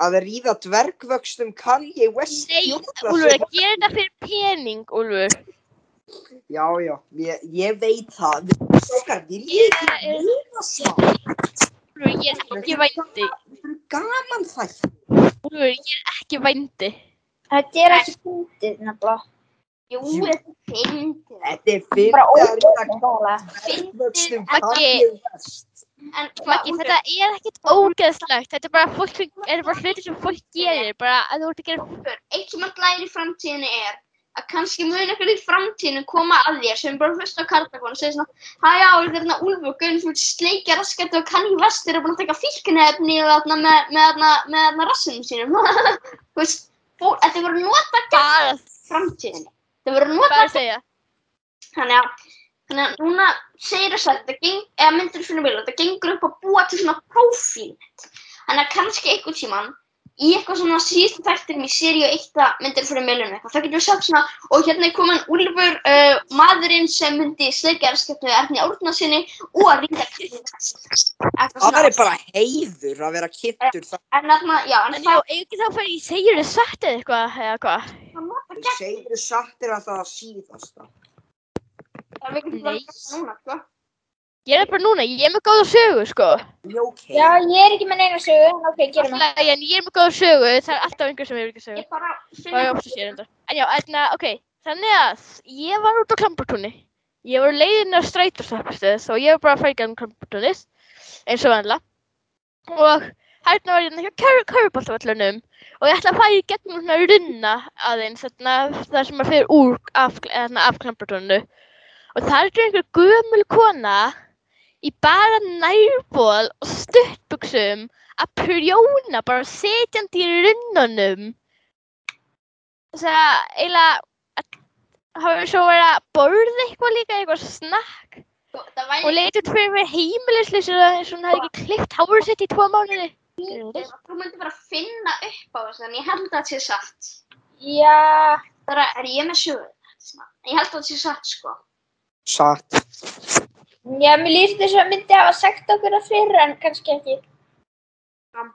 Að ríða dvergvöxnum Kanye West Nei, jólasveinabanka. Úlfur, að gera þetta fyrir pening, Úlfur. Já, já, ég, ég veit það. Okkar viljið Ég ekki er- meina smá. Úlfur, ég er ekki vændi. Þetta er gaman þætt. Úlfur, ég er ekki vændi. Þetta er ekki fundið nefnilega. Jú, þetta er fyndið. Þetta er fyrir Bara að ríða Maggi. Kanye West. En Maggi, þetta er ekkert ógeðslegt. Þetta er bara, er bara hluti sem fólk gerir. Bara að þú ert að gera... Úlfur, eitt sem læra í framtíðinni er að kannski mun eitthvað í framtíðinu koma að þér sem bara hlusta á kartakon og segja svona Hæja, er þarna Úlfur, fyrir sleikja raskættu og kanni vestur er búin að taka fíknefni með, með, þarna, rassinum sínum. [laughs] Þú veist, þetta voru nota Bara, framtíðinni. Þetta voru nota segja. Þannig að, þannig að núna segir þess að þetta geng, eða myndir fyrir vilja, þetta gengur upp að búa til svona prófílnett. Þannig að kannski einhvern tíman í eitthvað svona síðustu þættinum í seríu 1 myndir fyrir miljonu eitthvað, þá getur við sagt svona og hérna er komin Úlfur, uh, maðurinn sem myndi sleikja erskjöpnu Erni Árnasinni og að ringa eitthvað Það svona. er bara heiður að vera kynntur það. En þarna, já, en En já, það ekki þá fyrir ég segir þið satt eða eitthvað, eða hvað? það nota En gegn, segir satt er að það síðasta. það við getum gert það núna. Ég bara núna, ég er með góða sögu, sko. Já, ok. Já, ég er ekki með neina sögu, en ok, gerum það. Alltaf, en ég er með góða sögu, það er alltaf einhver sem hefur ekki sögu. Ég bara Það er ofta sér enda. En já, en ok, þannig að ég var út á klampartúni. Ég var leiðin á strætóstappistöð og ég var bara að fara í gangum klampartúnist, eins og vanlega. Og hérna var ég hérna hjá körfuboltavöllunum og ég ætla að fara í gegnum svona runna aðeins, þar sem maður fyrir úr af, þarna, af klampartúninu. Og það er einhver gömul kona í bara nærból og stuttbuxum að prjóna bara setjandi í runnunum þess að eiginlega að hafa svo verið að borða eitthvað líka, eitthvað snakk Það og leita út fyrir mér heimilisleysir eins og hún hefði ekki klipt hárið sitt í tvo mánuði. að þú myndir bara finna upp á þessu, en ég held að það sé satt. Já, Það er, er ég með sögur? Ég held að það sé satt, sko. Satt. Já, mér líst þess að myndi hafa sagt okkur það fyrir, en kannski ekki. Hann,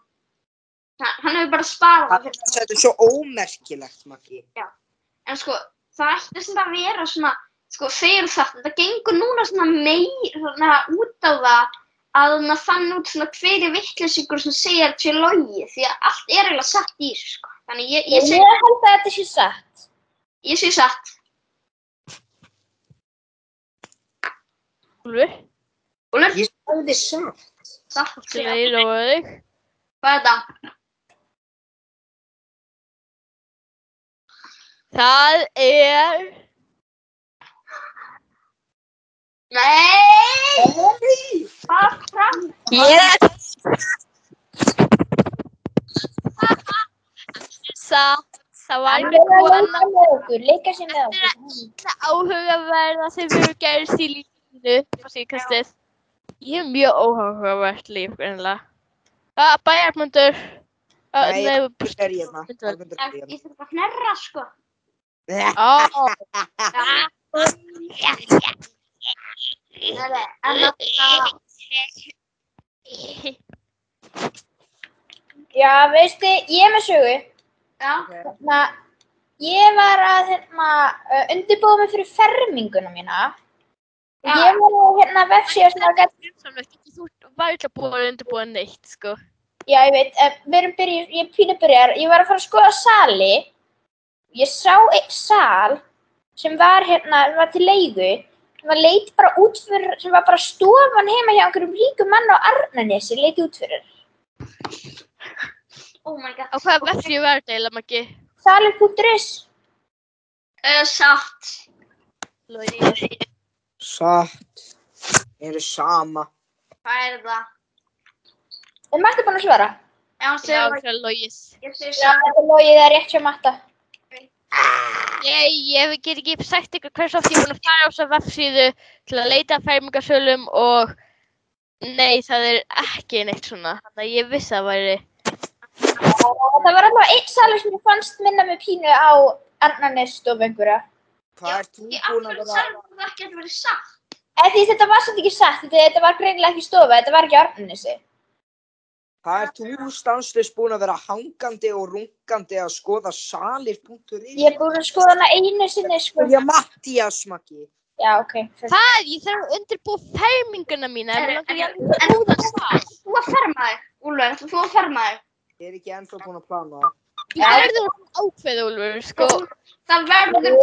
hann hefur bara sparað það fyrir Þetta er svo ómerkilegt, Maggi. En sko, það ætti sem að vera svona, sko, þegar það, þetta gengur núna svona meir, svona út á það að það fann út svona hver er vittlesingur sem segir að sé logi, því að allt er eiginlega satt í þessu, sko. Þannig ég, ég, Ég seg, held að þetta sé satt. ég sé satt. Úlfur, Úlfur, Ég sagði satt. satt, til segja. að ég lofa þig. Hvað er þetta? Það er... Nei! Nei! Hvað fram? Yes! Það, það var Hann einhver er að leika með okkur, sér með Þetta er okkur. það áhugaverða sem hefur gerst í lífinu á síðkastið. Ég hef mjög óhugavert líf, greinlega. Það bæjarmundur. Uh, Nei, er hérna. Ég er hérna. ég þurf bara að hnerra, sko. [laughs] Ó, nei, en þarna, Já, veistu, ég er með sögu. já, Hérna, ég var að hérna, undirbúa mig fyrir ferminguna mína. Ég var á hérna vefsíða sem að gæta, þú var ekki búin að undirbúa neitt, sko. já ég veit, við erum byrjuð, ég er pínu byrjar, ég var að fara að skoða sali. Ég sá einn sal sem var hérna, sem var til leigu, sem var leit bara út fyrir, sem var bara stofan heima hjá einhverjum ríkum mann á Arnanesi, leit út fyrir. oh my god. Á hvaða vefsíu var þetta eiginlega, Maggi? Salur.is. Uh, satt. Logi. Satt. Eru sama. Hvað er það? Er Matta búin að svara? Já, það er satt. þetta er logið það er rétt hjá Matta. Ég, ég get ekki sagt ykkur hversu oft ég er búin að fara á þessa vefsíðu til að leita að fermingarsölum og nei, það er ekki neitt svona. Þannig að ég vissi að það væri. Það var alltaf einn salur sem ég fannst minna með pínu á Arnarnes stofu einhverja. Hvað er þú Ég búin að vera... sagði það ekki að vera satt. Eða því þetta var samt ekki satt, þetta, þetta var greinilega ekki stofa, þetta var ekki Arnarnesi. Hvað er þú stanslust búin að vera hangandi og rungandi að skoða salir.is? Ég er búin að skoða hana einu sinni, sko. Já, Mattías, Maggi. Já, ok. Hvað? Ég þarf að undirbúa ferminguna mína. En En- ég en- að það. Þú að ferma þig, ætlar þú að ferma þig. Ég er ekki ennþá búin að plana það. Ákveð, Úlfur, sko. Það verður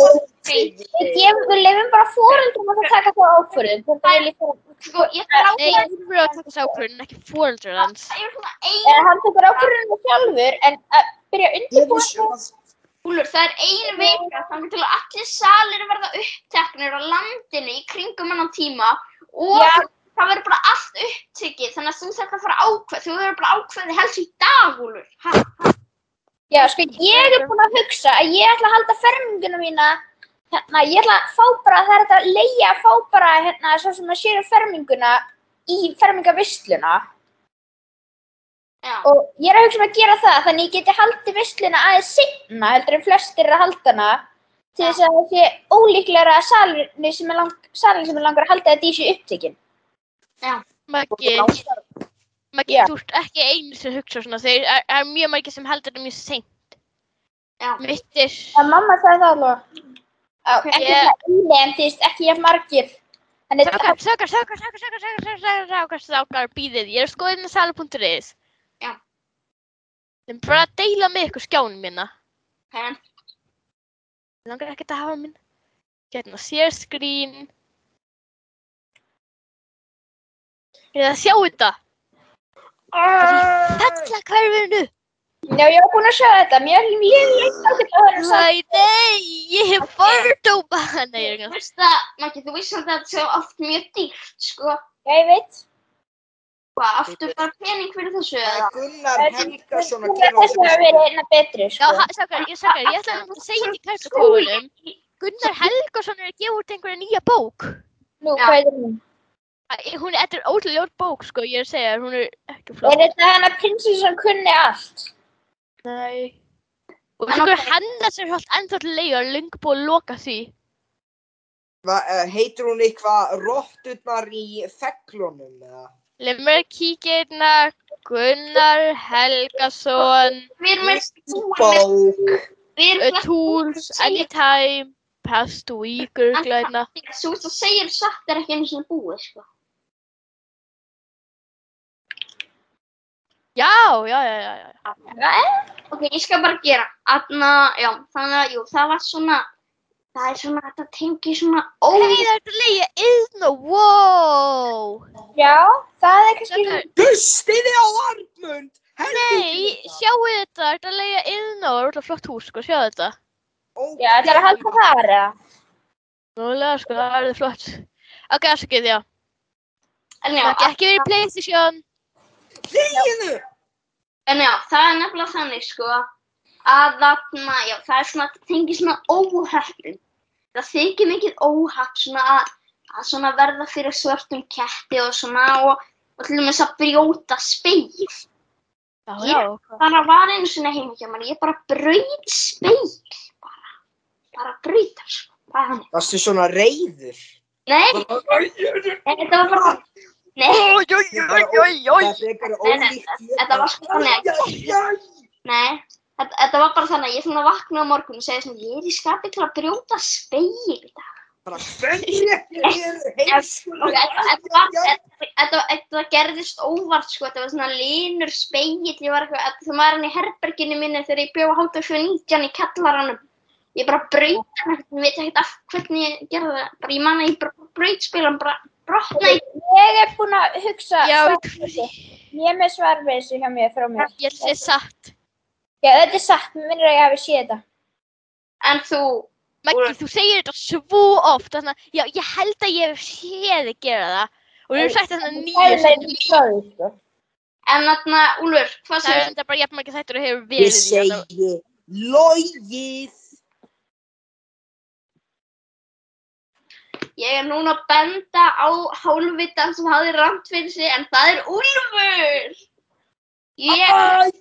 feit. Við lefum bara fóreldrum að taka þá ákvörðum. Hvort það er líka, Sko, ég þarf Nei, ákveð. Úlfur á að taka þessu ákvörðun, ekki fóreldrar hans. Það er svona eða ein, hann tekur ákvörðunum sjálfur, en að byrja að undirbúa vissi að... Úlfur, það er ein vika þannig til að allir salir verða uppteknir á landinu í kringum annan tíma og Já. það verður bara allt upptekið þannig að þú þarf að fara ákveð. Þú verður bara ákveði helst í dag, Úlfur. Já, sko, ég er búin að hugsa að ég ætla að halda ferminguna mína, hérna, ég ætla að fá bara, það er þetta að leia að fá bara, hérna, svo sem að séu ferminguna í fermingavisluna já. og ég er að hugsa um að gera það, þannig ég geti haldið visluna aðeins sinna, heldur en flestir eru að halda hana, til þess að það sé ólíklega að salurinn sem er, lang, salurinn sem er langar að halda þetta í sig upptekinn. Maggi, Maggi, Já. þú ert ekki einu sem hugsa svona. Þeir er, er mjög margir sem heldur þetta mjög seint. Já. Mitt er... Það mamma sagði það alveg. Á, ekki Ég- yeah. það íli, en þú veist, ekki jafn margir. Sákar, sákar, sákar, sákar, sákar, sákar, sákar, sákar, sákar, býðið. Ég er að skoða inn á sala.is. Já. Þeim bara að deila með ykkur skjánum minna. En, Ég langar ekkert að hafa minn. Hérna, share screen. Er það að sjá þetta? Fella hverfinu. Já, ég var búin að sjá þetta. Mér er mjög leitt ákveð að höra það. Nei, ég hef fordóma. Nei, ég er þú ekki. veist það, Maggi, þú veist að þetta sé oft mjög dýrt, sko. Já, ég veit. Hvað, aftur bara pening fyrir þessu Það eða? er Gunnar Helgason að gera þess að vera einna betri, Já, sko. ha- sákar, ég sákar, ég ætla að segja þetta í kærtakóðunum. Gunnar Helgason er að gefa út einhverja nýja bók. Nú, Já. hvað er hún? Hún er, þetta er ótrúlega ljót bók, sko, ég er að segja, þér, hún er ekki Er flott. þetta hana prinsessu sem kunni allt? Nei. Og hvað ok. hennar sem er alltaf ennþá til leiða og lengur búið að loka því. Va, uh, heitir hún eitthvað Rotturnar í feglunum eða? Leif mér að kíkja hérna, Gunnar Helgason, Við erum með búin með, Bók. við erum með Tools, Anytime, Past Week, örglæðina. Þú veist að segja satt er ekki einu sinni búið, sko. Já, já, já, já, já. Nei, Ok, ég skal bara gera. Aðna, já, þannig að, jú, það var svona, það er svona, þetta tengir svona ó... Hei, það er að leiða Iðno, wow! Já, það er kannski... Bustiði á Arnmund! nei, sjáu þetta, það er að leiða Iðno, það er alltaf flott hús, sko, sjáu þetta. Já, þetta er að halda það, eða? Núlega, sko, það er flott. Ok, afsakið, já. En já, Það gekk ekki verið í Playstation. Þeginu! en já, það er nefnilega þannig, sko, að þarna, já, það er svona, þetta tengir svona óheppin. Það þykir mikið óhepp svona að, að svona verða fyrir svörtum ketti og svona og, og til dæmis að brjóta speil. Já, Ég- já. hvað? bara var einu sinni heima hjá mann, ég bara braut speil, bara, bara brautar, sko, það er hann. Varstu svona reyður? Nei, nei, þetta var bara, nei, Þetta var sko þannig. nei, þetta, var bara þannig, að ég svona vaknaði á morgun og segi svona, ég er í skapi til að brjóta speil í dag. Bara hvernig er heimskulega? Og þetta, gerðist óvart, sko, þetta var svona linur speill, ég var eitthvað, það var hann í herberginu minni þegar ég bjóð hátu 19 í kallaranum. Ég bara braut hann. Ég veit ekkert af hvernig ég gerði það, bara ég man að ég bara braut spilan, bara brotnaði. Ég er búin að hugsa Já, ég við þessu. Ég er með svar við þessu hjá mér frá mér. Ég held það er satt. Já, þetta er satt, mér minnir að ég hafi séð þetta. En þú, Maggi, þú segir þetta svo oft. Þannig að, já, ég held að ég hef séð þig gera það. Og þú hefur sagt þetta nýju Það er leitt frá því, sko. en þarna, Úlfur, hvað Það er segir enda bara jafn margir þættur og hefur Ég verið í þetta. segi logið. Ég er núna að benda á hálfvitan sem hafði ramt fyrir sig, en það er Úlfur. Yes.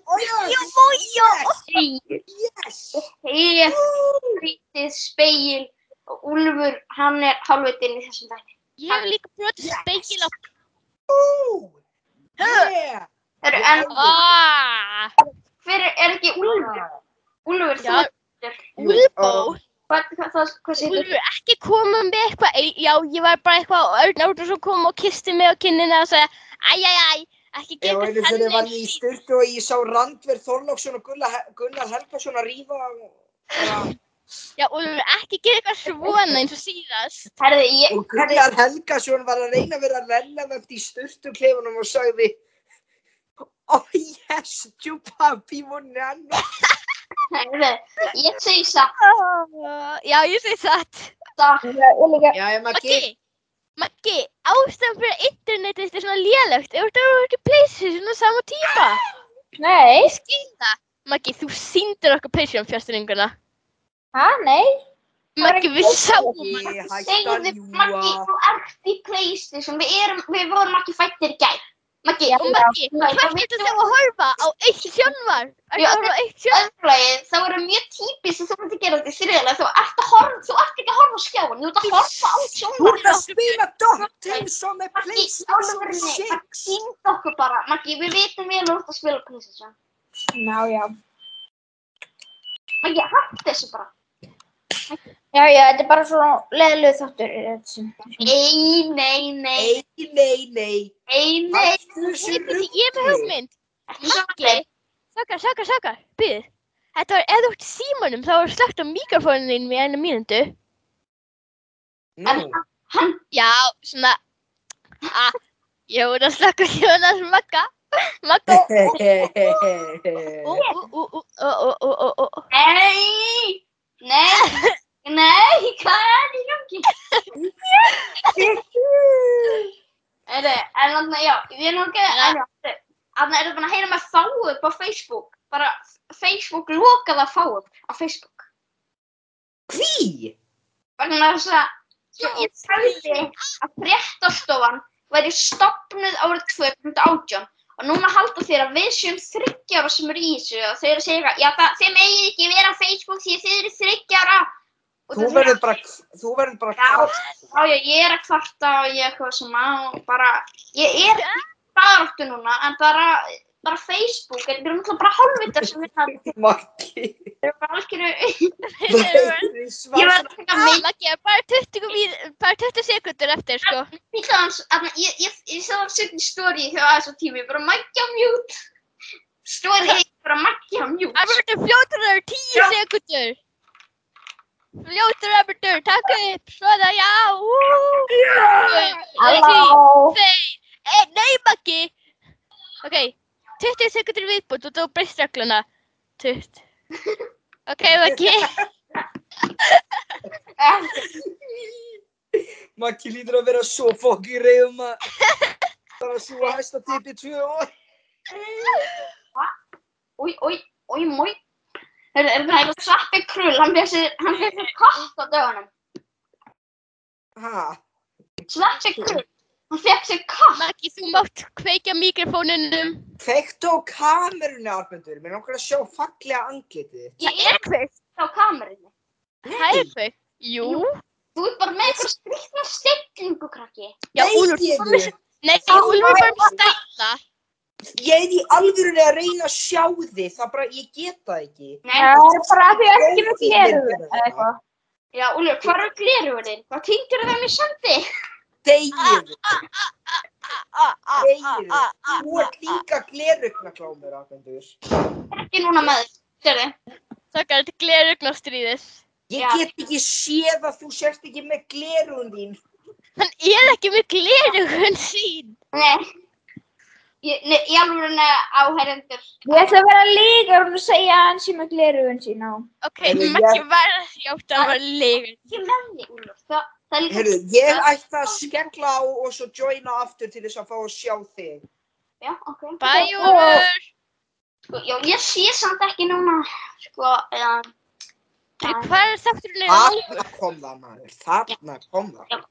ég brítið speil og Úlfur, hann er hálfvitin í þessum þætti. Ég hef líka brotið Yes. speikil á... Ú, yeah. Heru, en Ah, hver er, er ekki Úlfur? Úlfur, þú Já. veitur. Þú eru ekki komað með eitthvað, já ég var bara eitthvað og Örn Árnarsson kom og kisti mig á kinnina og sagði æjæjæj, ekki geta henni. Ég var einhvern veginn í styrtu og ég sá Randverð Þorlóksson og Gunnar Helgarsson að rýfa og... Já og þú eru ekki geta eitthvað svona eins og síðast. Herði, ég, og Gunnar Helgarsson var að reyna að vera relevant í styrtukleifunum og sagði Ó oh, yes, you puppy, one and one ég segi satt. Já, ég segi satt. satt. Já, ég Maggi, Maggi, ástæðan fyrir að internetið þetta er svona lélegt, ef þetta voru ekki PlayStation á sama tíma. Nei. Ég skil það. Maggi, þú sýndir okkur PlayStation fjasturinguna. Hæ, nei. Maggi, við sáum hann. Segðu, að Maggi, þú ert í Playstation, við, erum, við vorum ekki fættir í gær. Maggi, Maggi, hvert getur þú að horfa á eitt sjónvar? Er Já, það að horfa á eitt sjónvar? er það mjög típist sem þú að gera þetta í þriðlega, þú ert að horfa, þú ert ekki að horfa á skjáin, þú ert að horfa á Þú sjónvar. ert að spila á með Maggi, PlayStation alvörunni, 6. Sýnd okkur bara, Maggi, við vitum vel að þú ert að spila Playstation. Já, já. Maggi, hætt þessu bara. Já, já, þetta er bara svona leðileg þáttur. Nei, nei, nei. Nei, nei, nei. Nei, nei. Ég er með hugmynd. Þakkar, þakkar, þakkar. Byrð. Þetta var, ef þú ert símanum, þá var slögt á mikrofóninu þín við einu mínundu. Nú? Já, svona. Ég voru að slögt á Jónas makka. Makka. Nei, nei. [laughs] nei, hvað er í gangi? Heyrðu, en þannig, já, við erum ekki, Ja. en já, þannig erum við að heyra með fáu upp á Facebook, bara Facebook lokaði að fáu á Facebook. Hví? Vegna þess að, ég sagði að fréttastofan væri stopnuð árið 2018 og núna halda þeir að við séum þryggjára sem eru í þessu og þau eru að segja já það, þeim eigið ekki vera á Facebook því að þið eru þryggjára. Og Þú verður bara, þú verður bara Já. kvart. Já, já, ég er að kvarta og ég er eitthvað sem að bara, ég er í baráttu núna, en bara, bara Facebook, en við erum náttúrulega bara hálfvitar sem við það, [laughs] Maggi. við erum bara algjöru, Þú [laughs] ég var að taka mig, Maggi, bara 20, mín- bara 20 sekundur eftir, sko. ég það hans, ég, ég, ég sá það setni stóri hjá þessu tími, bara mækja mjút, stóri, bara mækja mjút. Það verður fljótur þar 10 Já. sekundur. Fljótur eftir, takk upp, svona, já, ú. Halló. Eh, nei, Maggi. Ok, 20 sekundur viðbútt og þú breyst regluna. 20. Ok, Maggi. Maggi lítur að vera svo fokki reyðum að það var svo að hæsta tipi tvö ár. Új, új, új, múj. Er er það eitthvað svappi krull, hann fyrir sér, hann fyrir sér katt á dögunum. Ha? Sveppi krull, Hann fekk sér katt. Maggi, þú mátt kveikja mikrofóninum. Kveiktu á kamerunni, Arnmundur. Mér langar að sjá fallega andlitið. þitt. Ég er kveikt. á kamerunni. Það er kveikt. Jú. Þú ert bara með eitthvað skrýtna stillingu, krakki. Já, ég þú er með- Nei, Úlfur er bara með stælla. Ég er í alvörunni að reyna að sjá þig. Það bara, ég get það ekki. Nei, Það er bara að því ekki með gleru eða eitthvað. já, Úlfur, hvað er glerugurinn? Hvað týndur þeim í sandi? Ah, ah, ah, ah, Þú ert líka glerugnaklómur, Arnmundur. Ekki núna með þig. Sérðu? Það er þetta glerugnástríðið. Ég Já. get ekki séð að þú sérst ekki með glerugun þín. Hann er ekki með glerugun sín. Nei. Ég, nei, ég alveg áhærendur. Ég ætla að vera líka og segja að hann sé með glerugun sín á. Ok, Maggi ég- var að hjáta að var legur. Ekki með. Það, það er líka... Heyrðu, ég ætti að skella á og svo joina aftur til þess að fá að sjá þig. Já, ok. Bæ, Úlfur. Sko, já, ég sé samt ekki núna, sko, eða... Hvað er Úlfur? Þarna kom það, maður. Þarna kom það.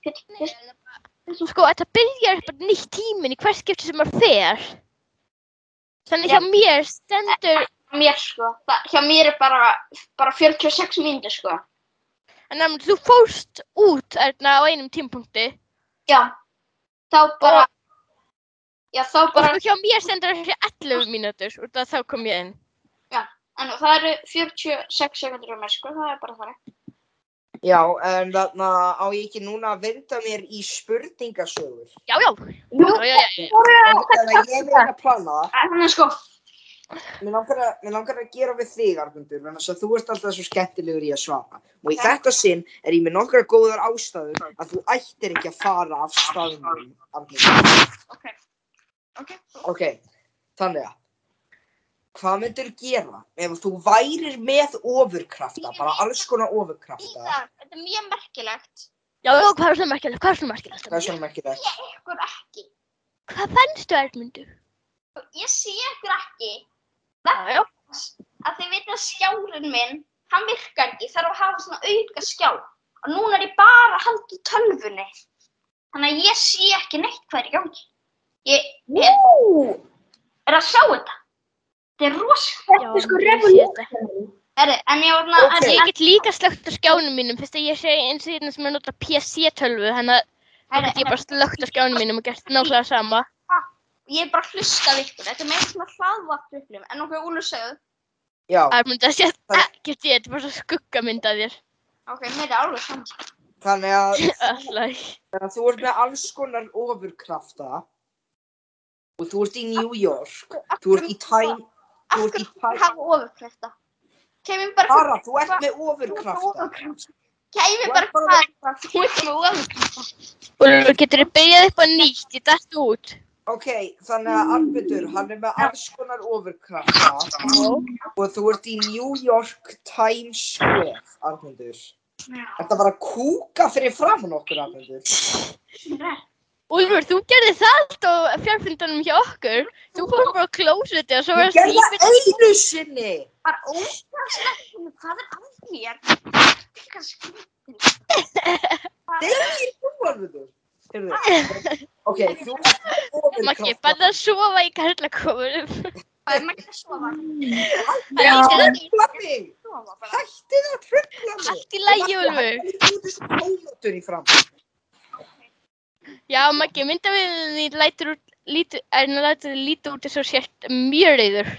Fyrst, fyrst, Sko, þetta byrjar bara nýtt tíminn í hvert skipti sem maður fer. Þannig hjá Já. mér stendur, mér, sko. Það, hjá mér er bara, bara 46 mínútur, sko. en að þú fórst út erna á einum tímpunkti. Já. Þá bara... Já, þá Og bara... sko hjá mér stendur þessi 11 mínútur og það þá kom ég inn. En það eru 46 sekundur um mér, sko. Það er bara þannig. Já, en þarna á ég ekki núna að venda mér í spurningasögur. Já, já. Jú, já, já, já. Þannig að ég verði að plana það. Þannig, sko. Mér langar, að, mér langar að gera við þig, Argundur, en þess að þú ert alltaf svo skemmtilegur í að svara. Og í þetta sinn er ég með nokkra góðar ástæður að þú ættir ekki að fara af staðnum, Argundur. Ok. Ok. Ok, þannig að, hvað myndir gera ef þú værir með ofurkrafta, bara alls konar ofurkrafta? Íðar, þetta er mjög merkilegt. Já, já, hvað er svona merkilegt? Hvað er svona merkilegt? Hvað er svona ekki það? Ykkur ekki. Hvað fannstu, Ermundur? Ég sé ykkur ekki. Já, já. Að þið veit að skjárin minn, hann virkar ekki. Þarf að hafa svona auka skjá. Og núna er ég bara að halda í tölvunni. Þannig að ég sé ekki neitt hvað er í gangi. Ég er, Ú, er að sjá þetta. Þetta er rosa. þetta er sko. Herri, en ég var. En ég get líka slögt á skjánum mínum, fyrst að ég sé eins og hérna sem er nota PC-tölvu, þannig að ég bara slögt á skjánum mínum og gert nákvæmlega sama. Ég er bara að hlusta við ykkur. Þetta er meira svona hlaðvatt upplifum. En okkur Úlur segðu. Já, það sé ekkert ég, þetta er bara svo skuggamynd af þér. Ok, mér er alveg saman. þannig að, [laughs] þannig að þú ert með alls konar ofurkrafta og þú ert í New York, þú ert í Time, í Time, Hafa ofurkrafta. Kæmi bara Bara, þú ert með ofurkrafta. Kæmi bara hvað þú ert með ofurkrafta. Úlfur, getur þið byrjað upp á nýtt, ég dætt út. Ok, þannig að Arnbjörn, hann er með alls konar ofurkrafta og þú ert í New York Times Square, Arnbjörn. Þetta var að kúka fyrir framann okkur, Arnbjörn. Úlfur, þú gerði það allt á fjárfundunum hjá okkur. Þú fór bara á klósetti og svo Ég var gerði síminn... það einu sinni! Bara ógæðslega. Hvað er að mér? Hvað skrifir? Degir þú, Arnbjörn? Heyrðu, [laughs] ok, þú ert með Maggi, bara að sofa í karlakofunum. Hvað er maður að sofa? Já. Tröfla mig! Sofa bara. Hættið að tröfla mig! Allt í lagi, Úlfur. Þú ert þessu tómatur í fram. Já, Maggi, myndavíðinni lætur er lítið út þess að sért mjög reyður.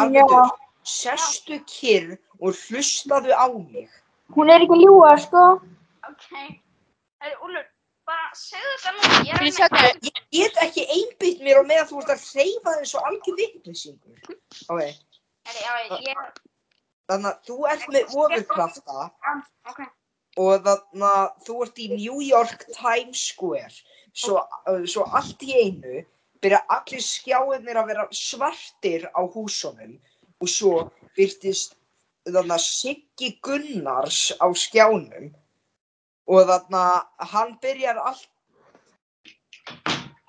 Arnbjörn, sestu kyrr og hlustaðu á mig. Hún er ekki að ljúga, sko. Ok. Herri, Úlur, bara segðu þetta nú. Ég er Fyrir að sjá hvað, Ég get ekki einbytt mér á meðan þú ert að hreyfa svo algjör vittlisingur. Ok, Herri, já, ég... þannig að þú ert með ofurkrafta Ok. Og þannig að þú ert í New York Times Square. Svo, svo allt í einu byrja allir skjáinir að vera svartir á húsunum og svo byrtist þannig að Siggi Gunnars á skjánum og þannig að hann byrjar allt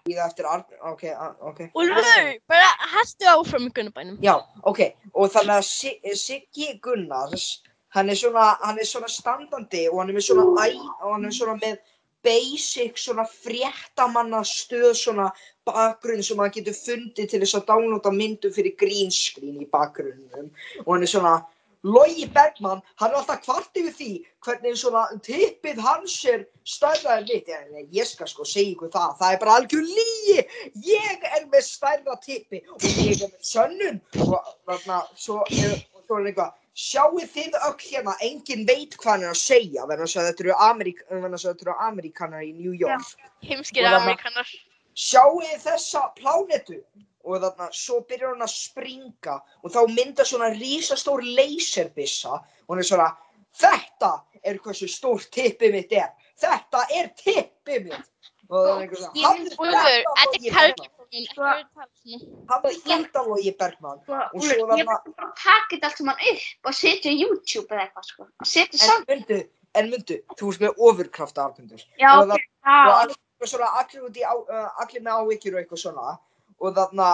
í það eftir Arn... ok, ok Úlfur, bara hastu áfram í gunnabænum. Já, ok, og þannig að Si- Siggi Gunnars, hann er svona, hann er svona standandi og hann er með svona hann er svona með basic svona fréttamanna stöð svona bakgrunn sem maður getur fundið til þess að downloada myndu fyrir green screen í bakgrunnum og hann er svona Logi Bergmann, hann er alltaf kvart yfir því hvernig svona tippið hans er stærra en mitt. Ég, ég skal sko segja ykkur það, það er bara algjör lígi. Ég er með stærra tippi og ég er með sönnun og þarna svo er, er eitthvað. Sjáu þið öll hérna, enginn veit hvað hann er að segja, verðan að þetta eru Amerík, að eru Ameríkanar í New York. Heimskir Og þarna- Amerikanar. Sjáu þessa plánetu? Og þarna svo byrjar hann að springa og þá mynda svona rísastór laserbissa. Og hann er svona þetta er hversu stór tippið mitt er. Þetta er tippið mitt. Og það er einhver svona hafðu Úlfur, þetta er Bergmann Karlsson, ekki verið að tala svona. hafðu þetta Logi Bergmann Sko, Og svo ég þarna- myndi bara þetta allt saman upp og setja á YouTube eða eitthvað, sko. Setja en saman. myndu, en myndu þú veist með ofurkrafta arfundur Já, og ok, það og já. allir, svona, allir, út í uh, allir með áhyggjur og eitthvað svona og þarna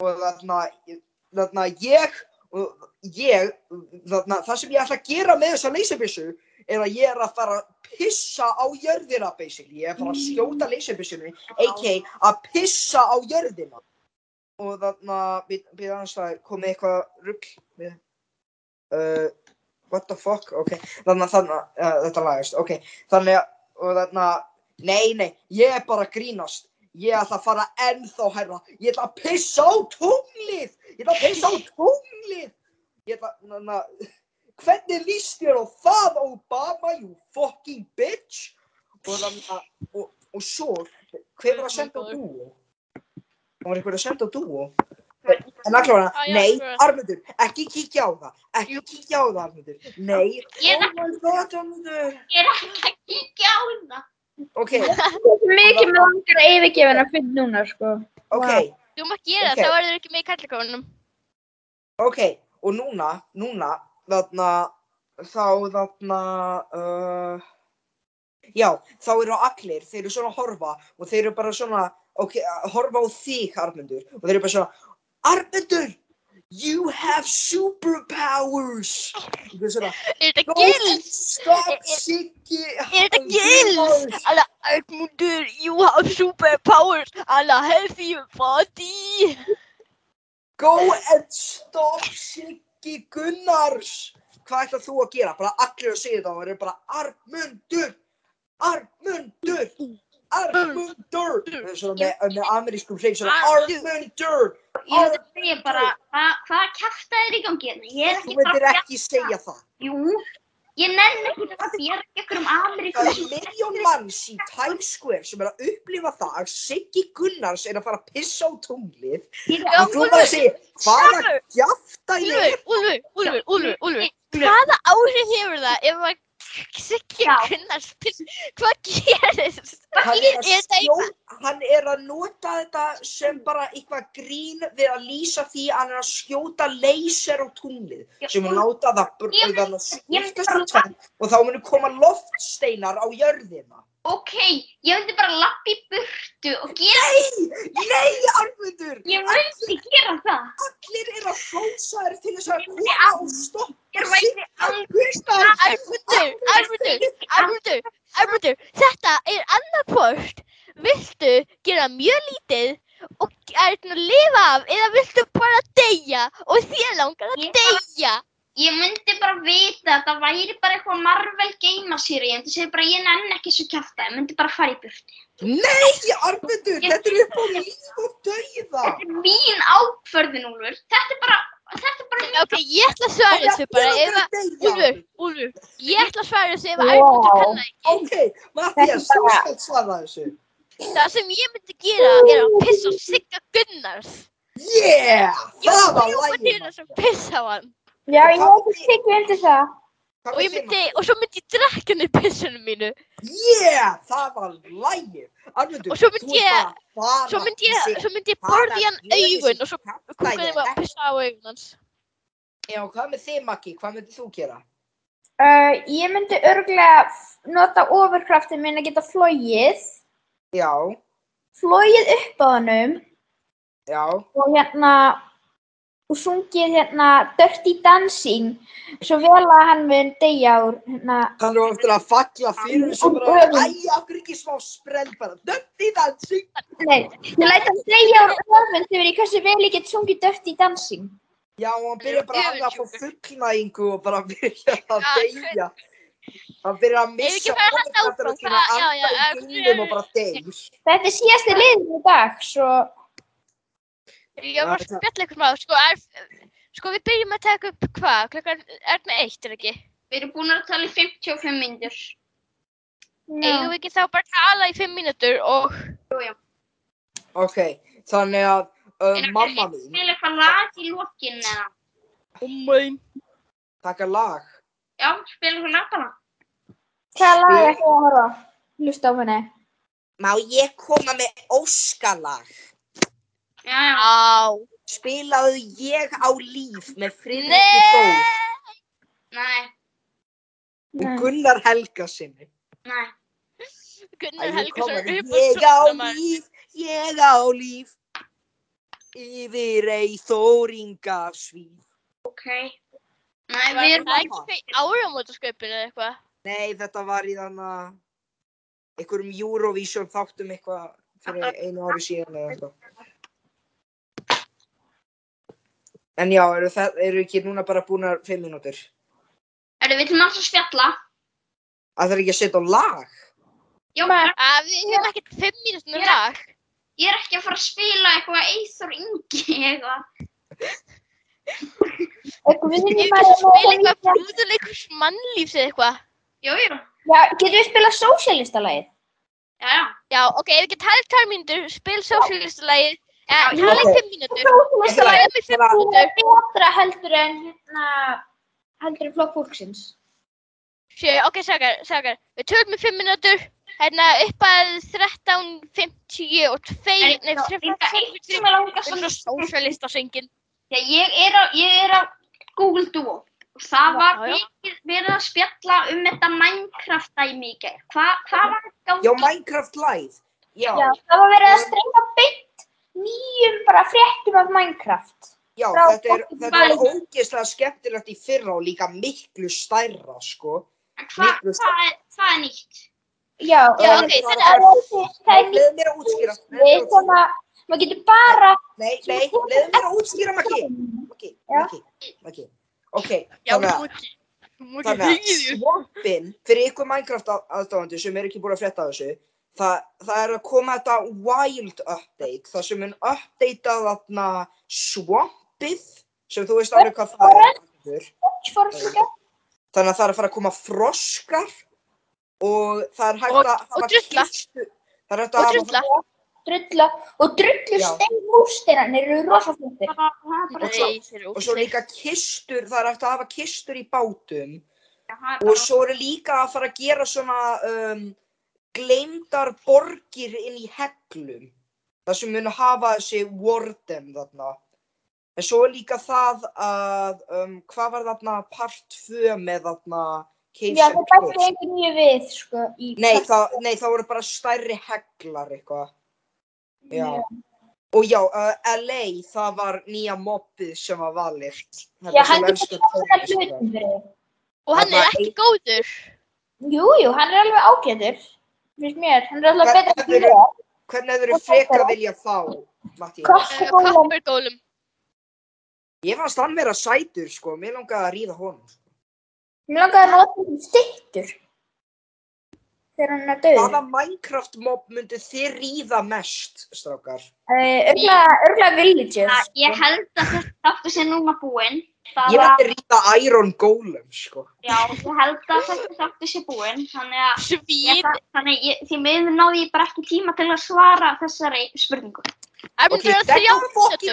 og þarna, þarna ég og ég þarna, það sem ég ætla að gera með þessa leysabissu er að ég er að fara að pissa á jörðina basically, ég er að fara að skjóta leysabissunni a.k.a. að pissa á jörðina. Og þarna við annars það komið eitthvað rugg uh, what the fuck, ok þannig að þannig að þetta lagast, ok þannig að, og þarna nei, nei, ég er bara að grínast. Ég ætla að fara ennþá herra ég ætla að pissa á tunglið. Ég ætla að pissa á tunglið. Ég ætla, þannig að hvernig líst þér á það Obama, you fucking bitch. Og að, og, og svo hver var að senda á dúo? Það var einhver að senda á dúo. En Ah, já, nei. Armundur, ekki kíkja á það, ekki kíkja á það, Armundur, nei, Ég er oh my god, Armundur, Ég er ekki að kíkja á hérna. ok, [laughs] Mikið með langar að yfirgefa hennar fyrir núna, sko. ok, Þú mátt gera það, þá verður ekki með í kallakónum. ok, og núna, núna, þarna, þá, þarna, uh, já, þá eru allir, þeir eru svona að horfa og þeir eru bara svona, ok, að horfa á þig, Armundur, og þeir eru bara svona, Armundur, you have superpowers, og þeir eru svona, Er þetta gild? stop Siggi, Er þetta gild? Alla Armundur, you have superpowers. Alla healthy body. Go and stop Siggi Gunnars. Hvað ætlar þú að gera? Bara allir að segja það og það er bara Armundur Armundur Armundur Það er svona með, með amerískum hreik svona Armundur Ég myndi segja bara, hvað hva kæfta er í gangi hérna? Ég er Þú ekki bara myndir að ekki segja það. Jú, ég nenni ekki að bjarga ykkur um Það Ameríku. er miljón manns í Times Square sem er að upplifa það. Að Siggi Gunnars er að fara að pissa á tunglið. Og þú bara að segja hvaða Úlfur, gjafta ég er Úlfur, Úlfur, Úlfur, Úlfur, Úlfur. Hvaða áhrif hefur það ef að Siggi. Gunnars. Hvað gerist? hann er, skjó, hann er að nota þetta sem bara eitthvað grín við að lýsa því að hann er að skjóta leyser á tunglið sem láta það br- Ég myndi- þannig að ég myndi skiptast og þá munu koma loftsteinar á jörðina. Ok, ég myndi bara lappa í burtu og gera, Nei, nei, Armundur, ég myndi gera það. allir eru að hrósa þér til þess að myndi og stoppa Ég væri Gunnars. Armundur, Armundur, Armundur, Armundur, þetta er annarkvort. Viltu gera mjög lítið og er þetta að lifa af eða viltu bara deyja og þér langar að deyja? Ég myndi bara vita að það væri bara eitthvað Marvel Game Series. Ég myndi segja bara ég nenni ekki svo kæfta. Ég myndi bara fara í burtu. Nei, Armundur, Ég- þetta er upp á líf og dauða. Þetta er mín ákvörðin, Úlfur. Þetta er bara, þetta er bara mín Ok, ég ætla að svara þessu bara ef að, Úlfur, Úlfur, ég ætla að svara þessu ef að Wow. Armundur kann það ekki. Ok, Mattias, þú skalt svara þessu. Það sem ég myndi gera er að pissa á Sigga Gunnars. Yeah, Ég það var var lægið. til þess að pissa á hann. Já, ég hef ekki tekið undir það. Og, ég myndi, og svo myndi ég drekka hann í pissunum mínu. Yeah, það var lægið. Armundur, Og svo myndi ég- Svo myndi ég, svo myndi ég í hann þessi og svo kúkaði ég að pissa á augun hans. Já, hvað með þig, Maggi? Hvað myndið þú gera? Uh, ég myndi örglega nota ofurkraftin minn að geta flóið, Já, flóið upp á hannum já, og hérna og sungið hérna Dirty Dancing svo vel að hann mun deyja úr hérna Hann er oftur að falla fyrir þessu bara, æ, okkur ekki smá sprell bara, dötti dansing. Nei, ég læt hann deyja úr öfund yfir í hversu vel ég get sungið Dirty Dancing. Já, og hann byrjar bara að fá fullnægingu og bara byrja að deyja. Hann byrjar að missa. Þetta er síðasti liðin í dag, svo Ég var að spjalla eitthvað smá, sko, er, sko við byrjum að taka upp hvað, klokkan er með eitt, er ekki? Við erum búin að tala í 55 myndur. Eigum við ekki þá bara tala í fimm mínútur og, Ok, þannig að uh, En mamma mín Spila eitthvað lag í lokin eða? oh my, taka lag. Já, spila eitthvað lag bara. hvað lag er það að horfa? Hlusta á henni. Má ég koma með óskalag? Já, já. á, Spilaðu ég á líf með Friðriki Þór Nei, og Gunnar Helgasinni. nei. Gunnar Æ, ég kom Helgason, með upp Ég á líf, ég á líf Yfir ei þóringarsvíf Ok. Nei, við erum... ekki fyrir áramótasköpun eða eitthvað? Nei, þetta var í þannig að einhverjum Eurovision þáttum eitthvað fyrir einu ári síðan eða eitthvað. En já, eru, það, eru ekki núna bara búin að fimm mínútur? Erum við til maður að spjalla? Það þarf ekki að setja á lag? Já, Nei. Að við höfum ekkert fimm mínútur með lag. ég er ekki að fara að spila eitthvað Eithor Ingi eitthvað. Við við bara getum spila að eitthvað brúðuleikus mannlífs eða eitthvað. Jú, jú. Já, getum við spila sósialistalagið? Já, já. Já, ok, ef við getum talið tvær mínútur, spil sósílistalagið, eða Já, tala í ok. fimm mínútur, í fimm Bara- mínútur, er betra heldur en hérna, heldur en flokk fólksins. sjö, ok, sakar, sakar, við tölum í fimm mínútur, hérna upp að 13.50 og 2, En nei, já, líka eitt sem er langar það er svo sósílistasengin. Já, ég er á, ég er á Google Duo og það var mikið verið að spjalla um þetta Minecraft dæmi í. Hva, hvað var þetta Já, Minecraft Live. Já, Já, það var verið að streyma beint nýjum bara fréttum af Minecraft. já frá þetta er, þetta er ógeðslega skemmtilegt í fyrra og líka miklu stærra, sko. En Hva, hvað, er, hvað er nýtt? Já, Já, það ok, er- þetta er nýtt Leðu mér að útskýra. maður getur bara Nei, nei, leðu mér að útskýra, Maggi. Maggi. Maggi, Maggi. Ok, þannig að Þannig að swampin, fyrir ykkur Minecraft að- aðdáðandi sem er ekki búin að frétta af þessu, það, það er að koma þetta wild update, það sem mun updatea þarna swampið, sem þú veist alveg hvað það er. Þannig að það er að fara að koma froskar og það er hægt að og hafa kistu, það er hægt að drulla. hafa, Drulla og drullu Já. steinmústeinar eru rosa flottir. Það er bara Og svo- líka kistur, það er hægt að hafa kistur í bátum og svo eru líka að fara að gera svona um, gleymdar borgir inn í heglum það sem mun hafa þessi warden þarna en svo er líka það að um, hvað var þarna part 2 með þarna Caves Já, það bætti Cliffs einhver nýju við, sko. Í nei það, nei, það voru bara stærri heglar eitthvað já. og já, uh, LA það var nýja mobbið sem var valið Þetta Já, hann hlutum fyrir þig. Og hann er ekki góður. Jú, jú, hann er alveg ágætur. Finnst mér, hann er alveg Hvern- betra en hvern ég. eru- hvernig hefur þið frekar vilja fá Matti? Uh, Koppugólum. Koppergólum. Ég fannst hann vera sætur sko, mér langaði að ríða honum. sko. Mér langaði að nota þessum stittur. Þegar hann er döður. Hvaða Minecraft mob myndu þið ríða mest, strákar? Örgla, örgla villages. Það- Ég held að þetta þáttu sé núna búinn. Það Ég var, myndi ríða Iron Golem, sko. já, ég held að þetta þáttu sé búinn. Þannig að ég, Svíð. þannig ég, því miður náði ég bara ekki tíma til að svara þessari spurningu. Það er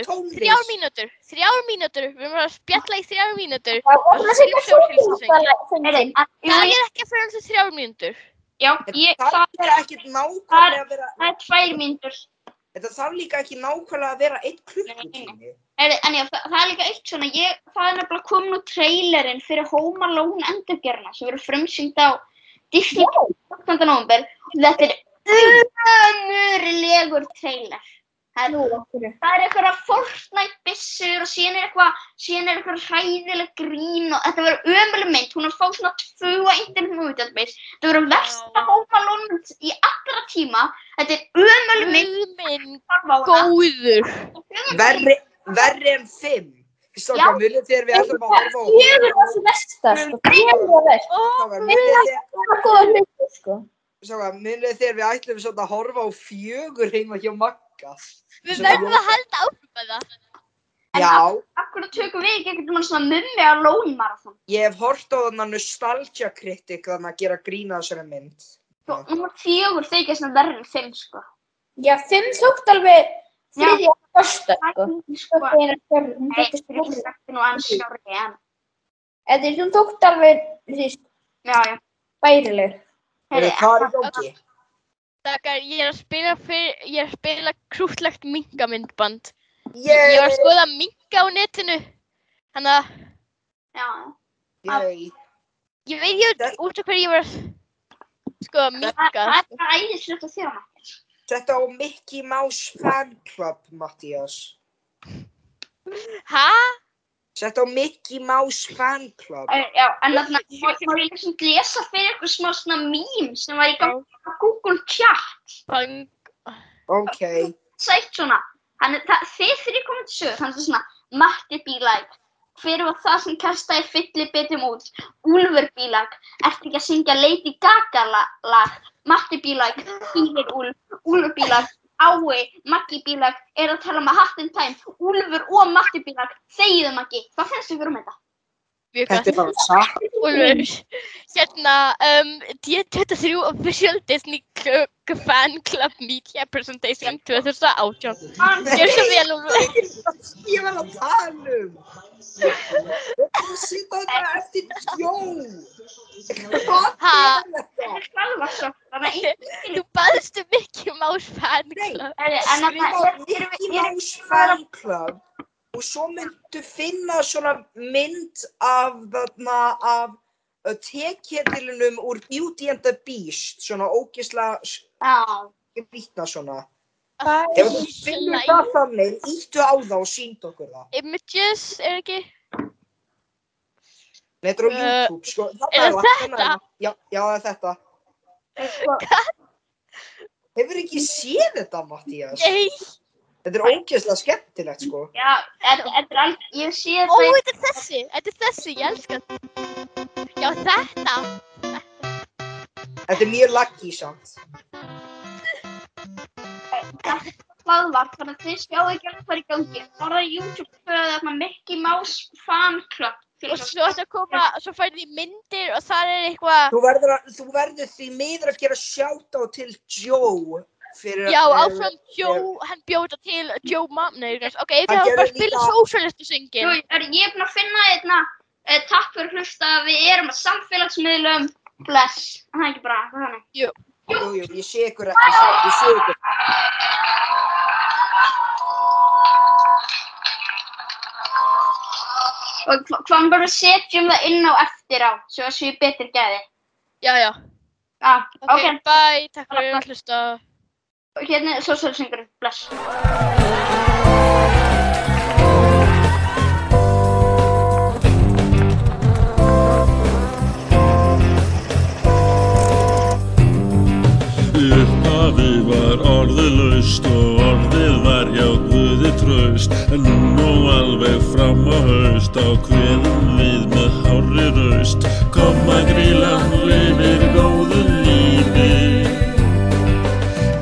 tónlist. Þrjár mínútur. Þrjár mínútur. Við erum að spjalla í þrjár mínútur. Það að. Það er ekki að fyrir þessu þrjár mínútur. Já, ég, Það það, er ekkert nákvæmlega að vera, það er tvær mínútur. þetta þarf líka ekki nákvæmlega að vera einn klukkutími. Er, en já, það, það er líka eitt svona, ég, það er nefnilega komin úr trailerinn fyrir Home Alone endurgerna sem verður frumsýnd á Disney 18. november og þetta er umurlegur trailer. Það er, það er eitthvað Fortnite byssur og síðan er eitthvað, síðan er eitthvað hræðileg grín og þetta verður ömuleg mynd. Hún er að fá svona tvö á internet movie database. Þetta verður versta Já. hómalónmynd í allra tíma. Þetta er ömuleg mynd. Góður. Verri, verri en fimm. Strákar, munið þegar við ætlum að horfa á Fjögur var svo versta, sko. Fjögur var verst. Ó, Strákar, munið þegar- Það sko. strákar, munið þegar við ætlum að horfa á fjögur heima hjá Magga. við verðum að halda áfram með það. En Já, Af hverju tökum við ekki einhvern veginn svona mummi á Lone Marathon? ég hef hort á þannig nostalgia kritik þannig að gera grína þessari mynd. Svo Númer fjögur þykja svona verður en fimm, sko. Já, fimm þótt alveg þriðja Það sko. ekki, Sko, það hún Nei, er nú aðeins skjári, en. Þetta er hún þótt alveg, þú veist, Já, já. bærileg. Er það er í gangi? Þakkar, ég er að spila fyrir, ég er að spila krútlegt minkamyndband. Ég var að skoða minka á netinu. Þannig að Já, Yay! ég veit ég Það- út af hverju ég var að skoða það minka. það er bara æðislegt að þjóna. Þetta á Mickey Mouse Fan Club, Mattias. Hæ? Sett á Mickey Mouse Fan Club. Já, en þarna, má má ég liksom lesa fyrir ykkur smá svona mím sem var í gangi á Google Chat. Bang. Ok. Sætt svona, hann, er- það, þið þrjir komið til sögur, þannig að svona, Matti bílæg, hver var það sem kastaði fylli betum út? Úlfur bílæg, ertu ekki að syngja Lady Gaga la- lag? Matti bílæg, Ílir Úlf, Úlfur bílæg, Ái, Maggi bílæg, er að tala með Hat in Time, Úlfur og Matti bílæg, þegiðu Maggi, hvað finnst ykkur um þetta? Þetta er bara satt. Úlfur. Hérna, um, D23 Official Disney Fan Club Media Presentation 2018. Gjör svo vel, Úlfur. Ég var að tala um. Þetta er að þetta eftir Jó. Hvað er þetta? Það er Þú baðst um Mickey Mouse Fan Nei. Club. En þarna, Skrifa Fan Club og svo myndu finna svona mynd af þarna af uh, tekjetilinum úr Beauty and the Beast svona ógisla já, skrýtna svona ef þú finnur Slæm. það þannig íttu á það og sínd okkur það Images, er ekki? Nei, þetta er á Uh, YouTube sko Þarna er það, þetta? það. Já, já, það er þetta sko, Hefur ekki séð þetta, Mattías? Nei. Þetta er ógeðslega skemmtilegt, sko. já, þetta þetta er alveg, ég sé Ó, þetta, þetta er þessi. Þetta er þessi, ég elska þetta. Já, þetta. Þetta er mjög laggy, samt. Hlaðvarp, þannig að þið sjáu ekki alveg hvað er í gangi. Bara YouTube fyrir þarna Mickey Mouse Fan Club. Og svo ætti að koma, svo færði því myndir og það er eitthvað. Þú verður, að, þú verður því miður að gera sjátt á til Joe fyrir Já, eh, áfram Joe, hann bjóta til Joe Mamnir. Ok, ég Hann þarf bara að spila líka- Jú, Socialistu syngin. er, ég er búin að finna einna, uh, takk fyrir að hlusta, við erum að samfélagsmiðlum, bless. Það er ekki bara, það er þannig. Jú, jú, ég sé ykkur ekki samt, ég sé ykkur. Og hva- hvað bara setjum það inn á eftir á, svo að séu betri gæði. Já, já. Já, Ok, ok, bye, takk fyrir að hlusta. hérna er sósálsingurinn, bless. Orðið laust og orðið var hjá Guði traust. En nú og alveg fram á haust á kveðum við með hárri raust. Kom að gríla lifir góðu lífi.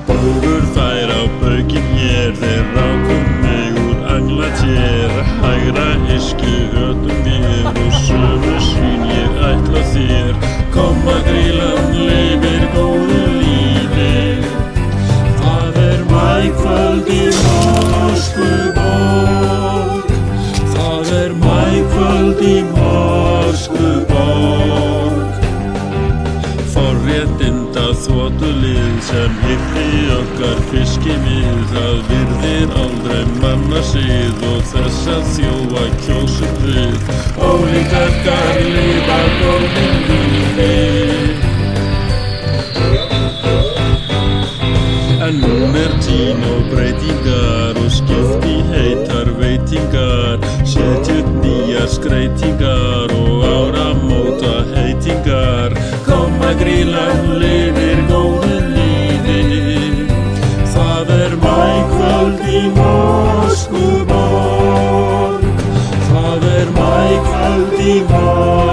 Búgur fær á baukinn hér þeir rákum mig úr anglatér. Hægra iski ötum mér og sömu sín ég ætla þér. Kom að grílan sem hýtti okkar fiskimið Það virðir aldrei manna síð og þess að þjóa kjósum við Ólíkarkar lifa góðum konvertín og breytingar og skipti heitar veitingar. Setjur nýjar skreitingar og áramóta heitingar. Koma grílan liðir góðu líðir það er mækvöld í Moskúborg það er mækvöld í Moskúborg